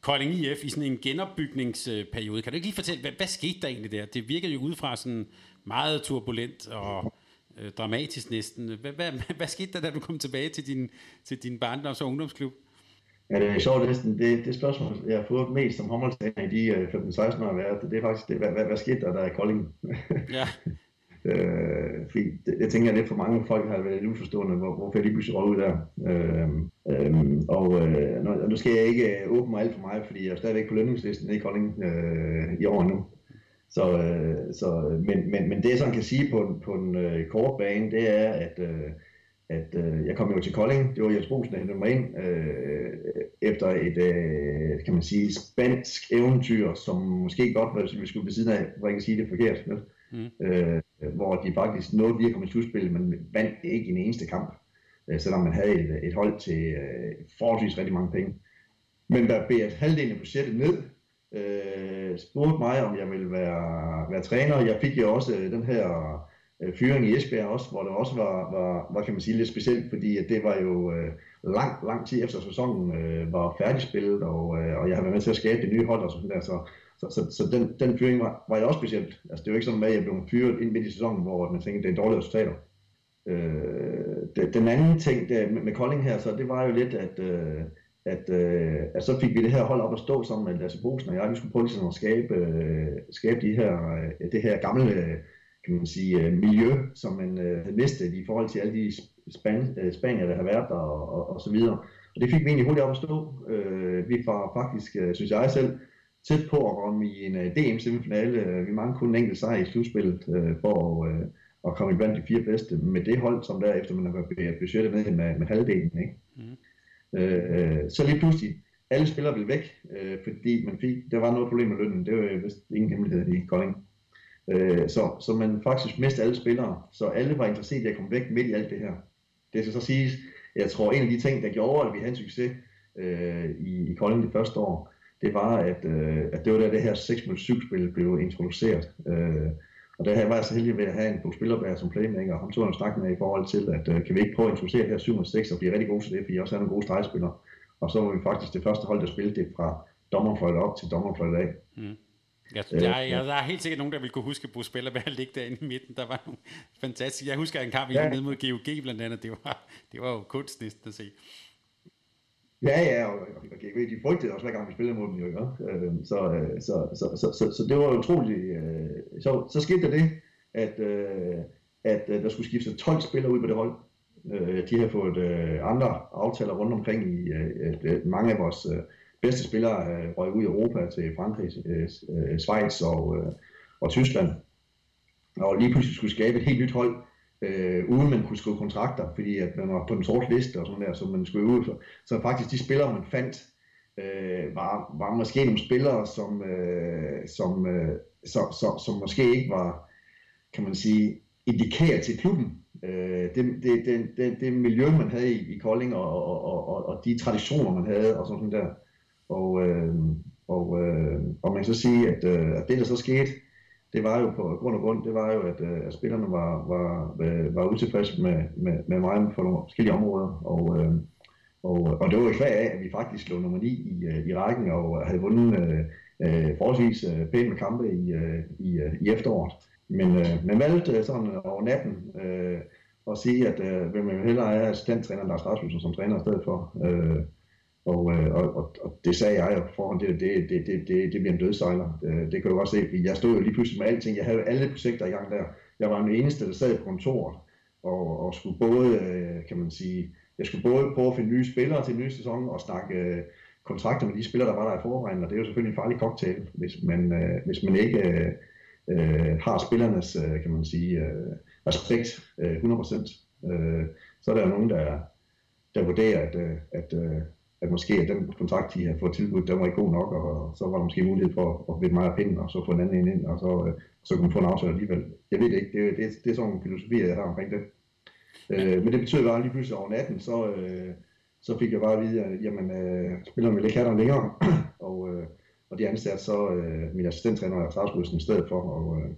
Kolding IF i sådan en genopbygningsperiode. Kan du ikke lige fortælle, hvad, hvad skete der egentlig der? Det virker jo udefra sådan meget turbulent og øh, dramatisk næsten. Hvad, hvad, hvad, skete der, da du kom tilbage til din, til din barndoms- og ungdomsklub? Ja, det er sjovt næsten. Det, det spørgsmål, jeg har fået mest som håndboldtræner i de 15-16 år, har været, det er faktisk, det, hvad, hvad, hvad skete der der i Kolding? Ja. Øh, fordi det, jeg tænker, at lidt for mange folk har været lidt uforstående, hvor, hvorfor jeg lige pludselig ud der. Øh, øh, og øh, nu, nu skal jeg ikke øh, åbne mig alt for meget, fordi jeg er stadigvæk på lønningslisten i Kolding øh, i år nu. Så, øh, så, øh, men, men, men det jeg sådan kan sige på, på en øh, kort bane, det er, at, øh, at øh, jeg kom jo til Kolding, det var Jens Brugsen, der hentede mig ind, øh, efter et, øh, kan man sige, spansk eventyr, som måske godt hvis vi skulle ved siden af, hvor jeg kan sige det forkert. Mm. Øh, hvor de faktisk nåede lige at komme i slutspil, men vandt ikke en eneste kamp, øh, selvom man havde et, et hold til øh, forholdsvis rigtig mange penge. Men der blev halvdelen af budgettet ned, øh, spurgte mig, om jeg ville være, være træner. Jeg fik jo også øh, den her øh, fyring i Esbjerg også, hvor det også var, var, var kan man sige, lidt specielt, fordi at det var jo øh, lang, lang tid efter sæsonen øh, var færdigspillet, og, øh, og jeg har været med til at skabe det nye hold og sådan der, så så, så, så den, den fyring var, var jeg også specielt. Altså, det er jo ikke sådan, at jeg blev fyret ind midt i sæsonen, hvor man tænkte, det er dårlige resultater. Øh, den anden ting der, med, med Kolding her, så det var jo lidt, at, øh, at, øh, at så fik vi det her hold op at stå sammen med Lasse Bosen og jeg. Vi skulle prøve ligesom at skabe, øh, skabe de her, øh, det her gamle øh, kan man sige, øh, miljø, som man øh, havde mistet i forhold til alle de span, øh, spanier, der har været der og, og, og så videre. Og det fik vi egentlig hurtigt op at stå. Øh, vi var faktisk, øh, synes jeg selv, tæt på at komme i en uh, DM-semifinale. Vi mangler kun en enkelt sejr i slutspillet uh, for at, at komme i blandt de fire bedste med det hold, som derefter man har budgettet med med, med halvdelen. Ikke? Mm. Uh, så lige pludselig, alle spillere ville væk, uh, fordi man fik, der var noget problem med lønnen. Det var vist ingen hemmelighed i Kolding. Uh, så, så man faktisk mistede alle spillere, så alle var interesseret i at komme væk midt i alt det her. Det skal så siges, jeg tror en af de ting, der gjorde, at vi havde en succes uh, i, i Kolding det første år, det var, at, øh, at det var da det her 6 mod 7 spil blev introduceret. Øh, og der var jeg så heldig ved at have en Bo Spillerbær som playmaker, og ham tog jeg en snak med i forhold til, at øh, kan vi ikke prøve at introducere det her 7 mod 6 og blive rigtig gode til det, fordi også er nogle gode stregspillere. Og så var vi faktisk det første hold, der spillede det fra dommerfløjte op til dommerfløjte af. Mm. Jeg, jeg, jeg, jeg, der er helt sikkert nogen, der vil kunne huske Bo Spillerbær ligge derinde i midten. Der var nogle fantastiske. Jeg husker en kamp, vi ja. nede mod GOG blandt andet. Det var, det var jo kunst næsten at se. Ja, ja, og, og, og GV, de frygtede også hver gang vi spillede mod dem, jo, ikke? Øhm, øh, så, så, så, så, så, så, det var utroligt. Øh, så, så skete der det, at, øh, at øh, der skulle skiftes 12 spillere ud på det hold. Øh, de har fået øh, andre aftaler rundt omkring i øh, øh, mange af vores øh, bedste spillere øh, røg ud i Europa til Frankrig, øh, øh Schweiz og, øh, og Tyskland. Og lige pludselig skulle skabe et helt nyt hold, øh, uden man kunne skrive kontrakter, fordi at man var på den sorte liste og sådan der, så man skulle ud for. Så faktisk de spillere, man fandt, øh, var, var måske nogle spillere, som, øh, som, øh, så, så, som måske ikke var, kan man sige, indikeret til klubben. Øh, det, det, det, det, det miljø, man havde i, i Kolding, og, og, og, og de traditioner, man havde, og sådan der. Og, øh, og, øh, og man kan så sige, at, øh, at det, der så skete, det var jo på grund og grund, det var jo, at, øh, at spillerne var, var, var, var utilfredse med, med, med mig på nogle forskellige områder, og, øh, og, og det var jo svært af, at vi faktisk lå nummer 9 i, øh, i rækken, og havde vundet øh, forholdsvis øh, pæne med kampe i, øh, i, i efteråret. Men øh, man valgte sådan over natten øh, at sige, at øh, vil man hellere have assistenttræner Lars Rasmussen som træner i stedet for. Øh, og, øh, og, og, og det sagde jeg jo på forhånd, det, det, det, det, det, det bliver en dødsejler. Det, det kan du også se, fordi jeg stod jo lige pludselig med alting. Jeg havde alle projekter i gang der. Jeg var den eneste, der sad på kontoret og, og skulle både, øh, kan man sige, jeg skulle både prøve at finde nye spillere til en ny sæson og snakke øh, kontrakter med de spillere, der var der i forvejen, og det er jo selvfølgelig en farlig cocktail, hvis man, øh, hvis man ikke øh, øh har spillernes, øh, kan man sige, øh, respekt øh, 100%. Øh, så er der jo nogen, der, der vurderer, at, øh, at, at måske at den kontrakt, de har fået tilbudt, den var ikke god nok, og så var der måske mulighed for at vinde meget penge, og så få en anden ind, og så, øh, så kunne man få en aftale alligevel. Jeg ved det ikke, det, det, det er sådan en filosofi, jeg har omkring det. Øh, men det betyder bare lige pludselig over natten, så, øh, så fik jeg bare at vide, at jamen, øh, spillerne ville ikke have der længere, og, øh, og de ansatte så øh, min assistenttræner og i stedet for, og, øh,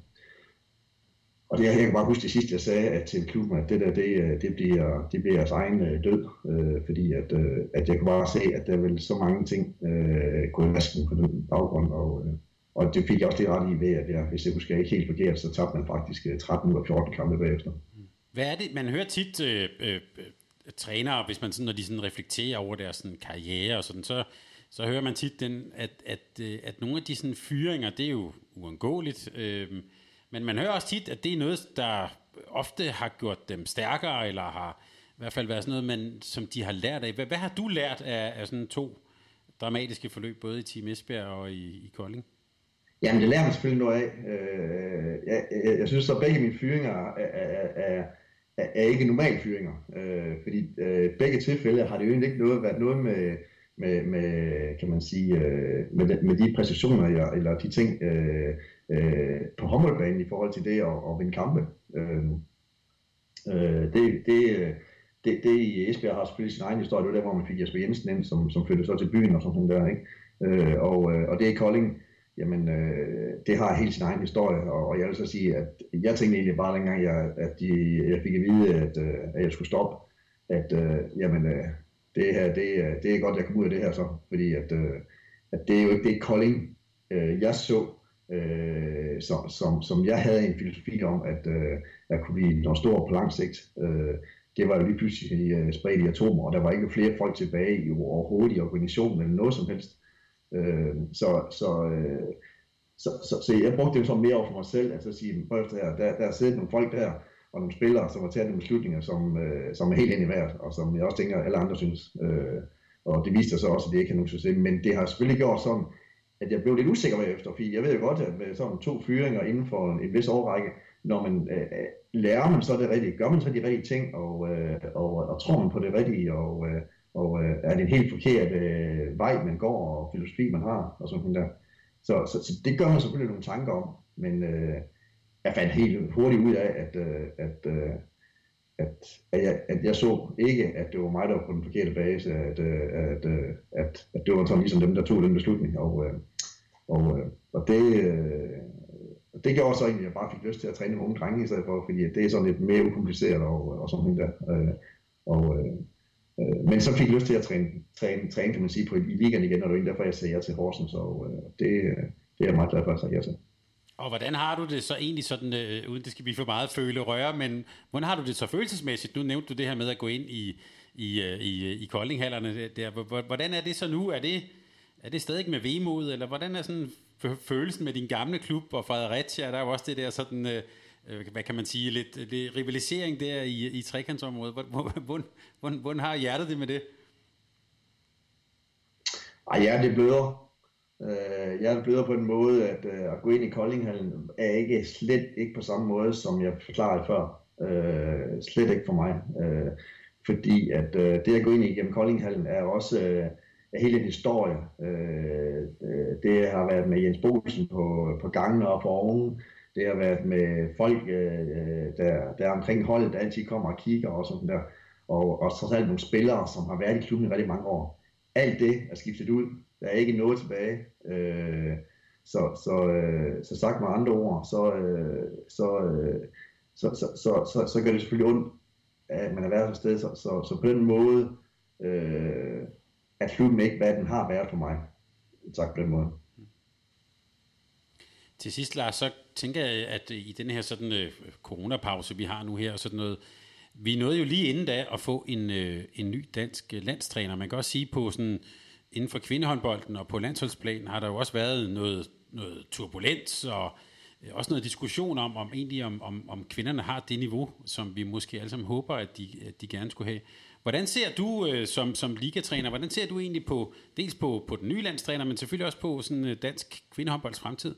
og det, jeg kan bare huske det sidste, jeg sagde at til klubben, at det der, det, øh, det, bliver, det bliver jeres egen øh, død, øh, fordi at, øh, at jeg kan bare se, at der vil så mange ting øh, gå i vasken på den baggrund, og, øh, og det fik jeg også det ret i ved, at jeg, hvis jeg husker ikke helt forkert, så tabte man faktisk øh, 13 ud af 14 kampe bagefter. Hvad er det, man hører tit øh, øh, øh, trænere, hvis man sådan, når de sådan reflekterer over deres sådan, karriere og sådan, så, så hører man tit, den, at, at, at nogle af de sådan, fyringer, det er jo uundgåeligt, øh, men man hører også tit, at det er noget, der ofte har gjort dem stærkere, eller har i hvert fald været sådan noget, man, som de har lært af. Hvad, hvad har du lært af, af sådan to dramatiske forløb, både i Team Esbjerg og i, i Kolding? Jamen, det lærer man selvfølgelig noget af. Øh, jeg, jeg, jeg synes så, at begge mine fyringer er, er, er, er, er ikke normale fyringer. Øh, fordi øh, begge tilfælde har det jo egentlig ikke noget, været noget med, med, med kan man sige, øh, med, med de præcisioner eller, eller de ting, øh, øh, på håndboldbanen i forhold til det at, at vinde kampe. Øh, øh, det, det, det, det i Esbjerg har selvfølgelig sin egen historie. Det var der, hvor man fik Jesper Jensen ind, som, som flyttede så til byen og sådan der. Ikke? Øh, og, øh, og det i Kolding, jamen, øh, det har helt sin egen historie. Og, og jeg vil så sige, at jeg tænkte egentlig bare dengang, jeg, at de, jeg fik at vide, at, øh, at jeg skulle stoppe, at øh, jamen, øh, det her, det, øh, det er godt, jeg kom ud af det her så. Fordi at, øh, at det er jo ikke det Kolding, øh, jeg så øh, som, som, som jeg havde en filosofi om, at øh, jeg kunne blive noget stor på lang sigt. Øh, det var jo lige pludselig uh, spredt i atomer, og der var ikke flere folk tilbage i overhovedet i organisationen eller noget som helst. Øh, så, så, øh, så, så, så jeg brugte det som mere over for mig selv, altså at sige, prøv her, der, der er siddet nogle folk der, og nogle spillere, som har taget nogle beslutninger, som, øh, som er helt ind i vejret, og som jeg også tænker, alle andre synes. Øh, og det viste sig så også, at det ikke er nogen succes. Men det har selvfølgelig gjort sådan, at jeg blev lidt usikker bagefter, fordi jeg ved jo godt, at med sådan to fyringer inden for en, vis overrække, når man øh, øh, lærer man så det rigtige, gør man så de rigtige ting, og, øh, og, og tror man på det rigtige, og, øh, og øh, er det en helt forkert øh, vej, man går, og filosofi, man har, og sådan der. Så, så, så det gør man selvfølgelig nogle tanker om, men øh, jeg fandt helt hurtigt ud af, at, øh, at, øh, at, at, jeg, at jeg så ikke, at det var mig, der var på den forkerte base, at, øh, at, øh, at, at det var sådan ligesom dem, der tog den beslutning, og, øh, og, øh, og det, øh, det gjorde så egentlig, at jeg bare fik lyst til at træne nogle unge drenge i stedet for, fordi det er sådan lidt mere ukompliceret og, og sådan noget der. Øh, og, øh, øh, men så fik jeg lyst til at træne, træne, træne kan man sige, på, i ligaen igen, og det er derfor, jeg sagde ja til Horsens, og øh, det, øh, det er jeg meget glad for at sige ja til. Og hvordan har du det så egentlig sådan, øh, uden det skal blive for meget føle røre, men hvordan har du det så følelsesmæssigt? Nu nævnte du det her med at gå ind i, i, øh, i, i Koldinghallerne der. Hvordan er det så nu? Er det, er det stadig med vemod, eller hvordan er sådan følelsen med din gamle klub og Fredericia? Der er jo også det der sådan, øh, øh hvad kan man sige, lidt, lidt rivalisering der i, i trekantsområdet. Hvordan, hvordan, hvordan har hjertet det med det? Ej, ja, det bløder. Øh, jeg bløder på en måde, at øh, at gå ind i Koldinghallen er ikke slet ikke på samme måde, som jeg forklarede før. Øh, slet ikke for mig. Øh, fordi at øh, det at gå ind igennem Koldinghallen er også øh, hele historien. Øh, øh, det har været med Jens Bosen på, på gangene og på oven. Det har været med folk, øh, øh der, der omkring holdet, der altid kommer og kigger og sådan der. Og, og så er nogle spillere, som har været i klubben i rigtig mange år. Alt det er skiftet ud. Der er ikke noget tilbage. Øh, så, så, øh, så sagt med andre ord, så, øh, så, øh, så, så, så, så, så gør det selvfølgelig ondt, at man har været et sted. Så, så, så på den måde, øh, at klubben ikke, hvad den har været for mig. Tak på den måde. Til sidst, Lars, så tænker jeg, at i den her sådan øh, coronapause, vi har nu her, sådan noget, vi nåede jo lige inden da at få en, øh, en ny dansk øh, landstræner. Man kan også sige på sådan, inden for kvindehåndbolden og på landsholdsplanen har der jo også været noget, noget turbulens og øh, også noget diskussion om, om egentlig om, om, om kvinderne har det niveau, som vi måske alle sammen håber, at de, at de gerne skulle have. Hvordan ser du øh, som, som ligatræner, hvordan ser du egentlig på, dels på, på den nye landstræner, men selvfølgelig også på sådan øh, dansk kvindehåndbolds fremtid?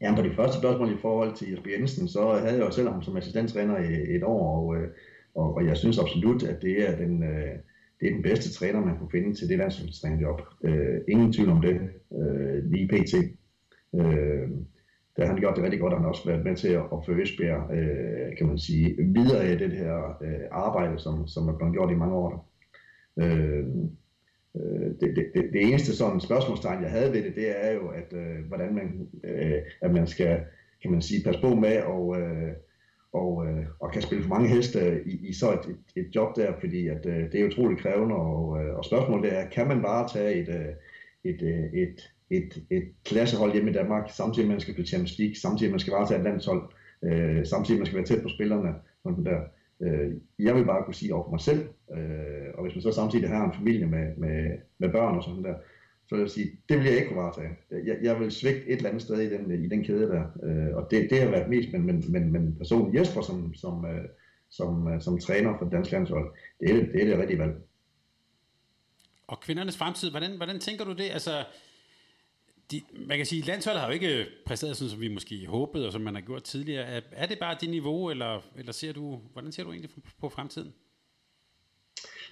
Ja, på det første spørgsmål i forhold til Jesper Jensen, så havde jeg jo selv ham som assistenttræner i et år, og, øh, og, og jeg synes absolut, at det er den, øh, det er den bedste træner, man kunne finde til det landsholdstrænerjob. Øh, ingen tvivl om det, øh, lige pt. Øh, der har han gjort det rigtig godt, og han har også været med til at, føre Esbjerg, øh, kan man sige, videre i det her øh, arbejde, som, som er blevet gjort i mange år. Øh, øh, det, det, det, det eneste sådan spørgsmålstegn, jeg havde ved det, det er jo, at øh, hvordan man, øh, at man skal, kan man sige, passe på med og, øh, og, øh, og kan spille for mange heste i, i så et, et, et job der, fordi at, øh, det er utroligt krævende, og, øh, og spørgsmålet er, kan man bare tage et, øh, et, øh, et, et et, et klassehold hjemme i Danmark, samtidig med, at man skal blive Champions League, samtidig med, at man skal varetage et landshold, øh, samtidig med, at man skal være tæt på spillerne. Sådan der. Øh, jeg vil bare kunne sige over for mig selv, øh, og hvis man så samtidig har en familie med, med, med børn og sådan der, så vil jeg sige, det vil jeg ikke kunne varetage. Jeg, jeg vil svigte et eller andet sted i den, i den kæde der, øh, og det, det har været mest, men, men, men, men personen Jesper som, som, øh, som, øh, som træner for dansk landshold, det er det, er det rigtige valg. Og kvindernes fremtid, hvordan, hvordan tænker du det? Altså, de, man kan sige, at landsholdet har jo ikke præsteret sådan, som vi måske håbede, og som man har gjort tidligere. Er, er det bare det niveau, eller, eller ser du, hvordan ser du egentlig på, på fremtiden?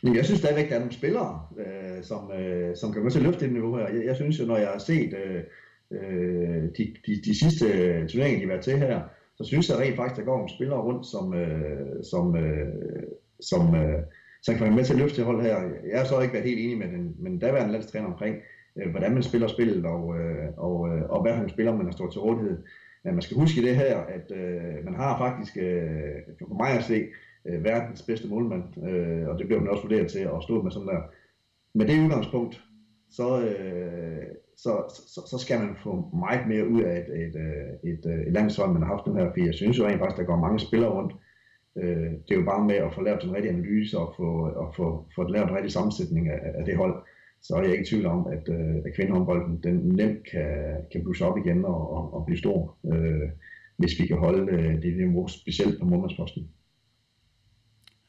Men jeg synes stadigvæk, der er nogle spillere, øh, som, øh, som kan gå til at løfte det niveau her. Jeg, jeg synes jo, når jeg har set øh, øh de, de, de sidste øh, turneringer, de har været til her, så synes jeg rent faktisk, der går nogle spillere rundt, som, øh, som, øh, som, øh, som kan være med til at løfte det hold her. Jeg har så ikke været helt enig med den, men daværende landstræner omkring, øh, hvordan man spiller spillet, og, øh, og, øh, og hvad han spiller, man har stået til rådighed. Men man skal huske det her, at øh, man har faktisk, øh, for mig at se, øh, verdens bedste målmand, øh, og det bliver man også vurderet til at stå med sådan der. Med det udgangspunkt, så, øh, så, så, så skal man få meget mere ud af et, et, øh, et, et, et landshold, man har haft nu her, fordi jeg synes jo rent faktisk, der går mange spillere rundt. Øh, det er jo bare med at få lavet den rigtige analyse og få, og få, få lavet den rigtige sammensætning af, af det hold, så er jeg ikke i tvivl om, at, øh, at kvindehåndbolden den nemt kan, kan blusse op igen og, og, og blive stor, øh, hvis vi kan holde øh, det niveau, specielt på målmandsposten.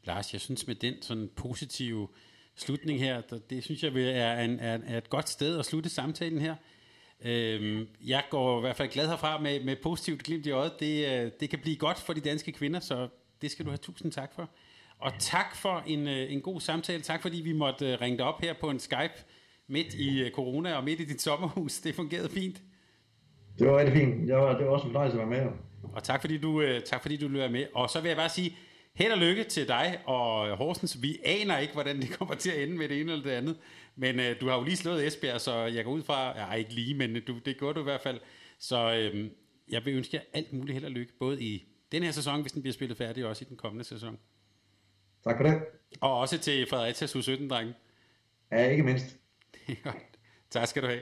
Lars, jeg synes med den sådan positive slutning her, det synes jeg er, en, er, er et godt sted at slutte samtalen her. Øhm, jeg går i hvert fald glad herfra med, med positivt glimt i øjet. Det, øh, det kan blive godt for de danske kvinder, så det skal du have tusind tak for. Og tak for en, øh, en god samtale. Tak fordi vi måtte øh, ringe dig op her på en Skype midt i corona og midt i dit sommerhus. Det fungerede fint. Det var rigtig fint. Det var, det var også en fornøjelse at være med. Og tak fordi du, tak fordi du løber med. Og så vil jeg bare sige, Held og lykke til dig og Horsens. Vi aner ikke, hvordan det kommer til at ende med det ene eller det andet. Men øh, du har jo lige slået Esbjerg, så jeg går ud fra... Ja, ikke lige, men du, det gør du i hvert fald. Så øh, jeg vil ønske jer alt muligt held og lykke, både i den her sæson, hvis den bliver spillet færdig, og også i den kommende sæson. Tak for det. Og også til Fredericia U17-drengen. Ja, ikke mindst. tak skal du have.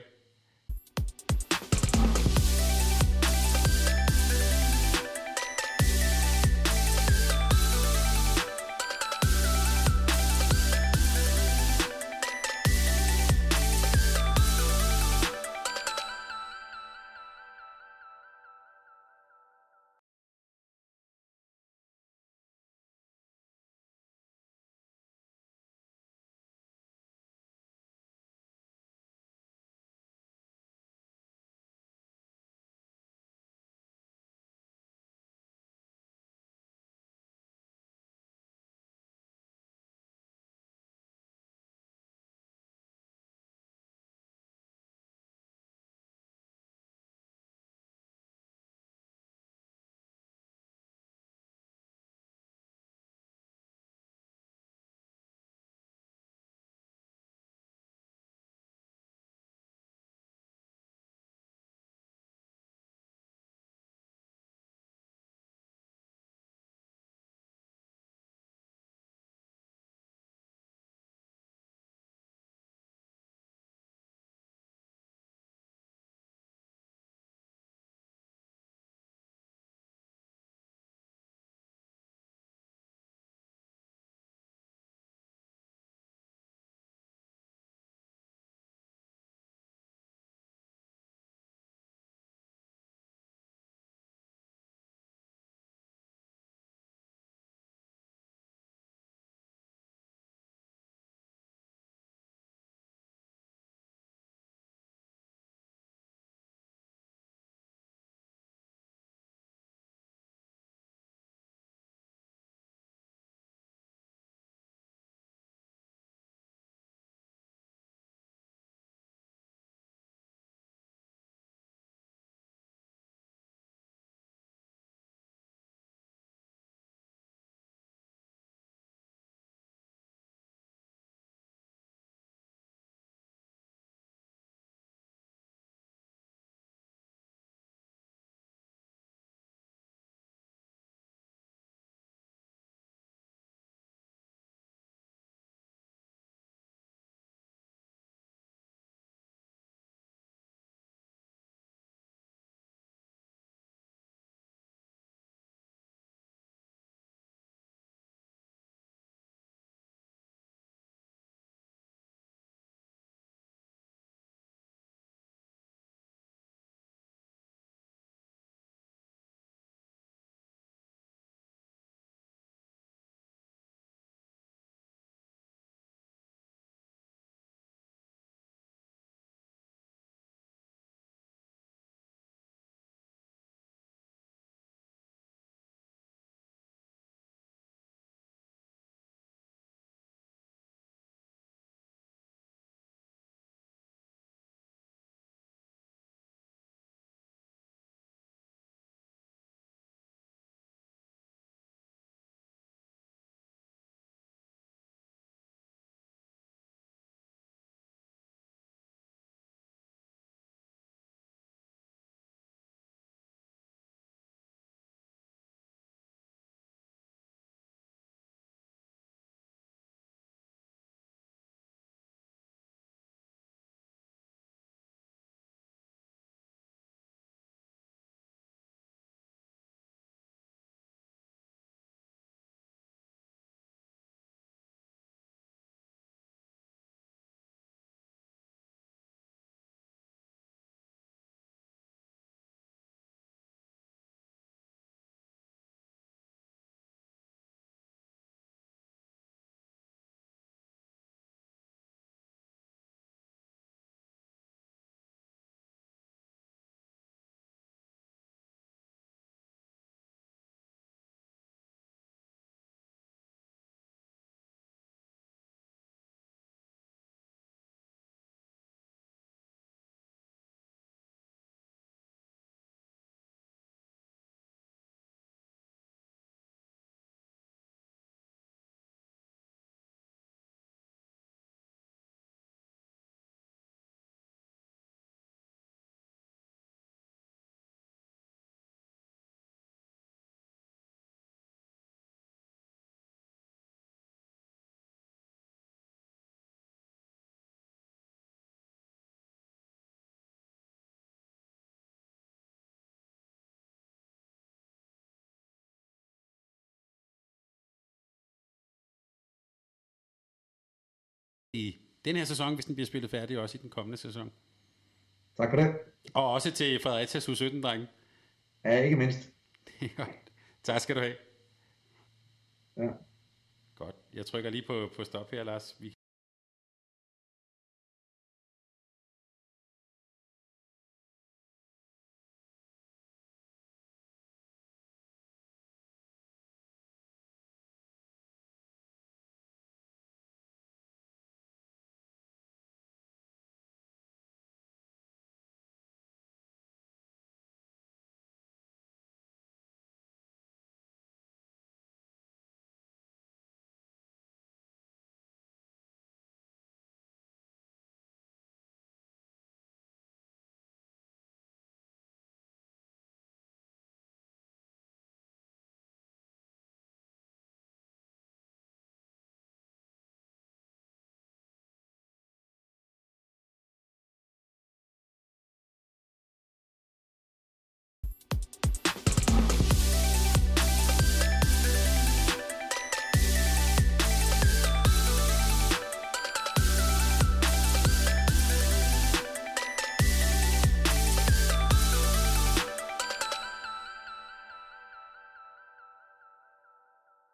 I den her sæson, hvis den bliver spillet færdig, og også i den kommende sæson. Tak for det. Og også til Fredericia U17-drengen. Ja, ikke mindst. tak skal du have. Ja. Godt. Jeg trykker lige på, på stop her, Lars. Vi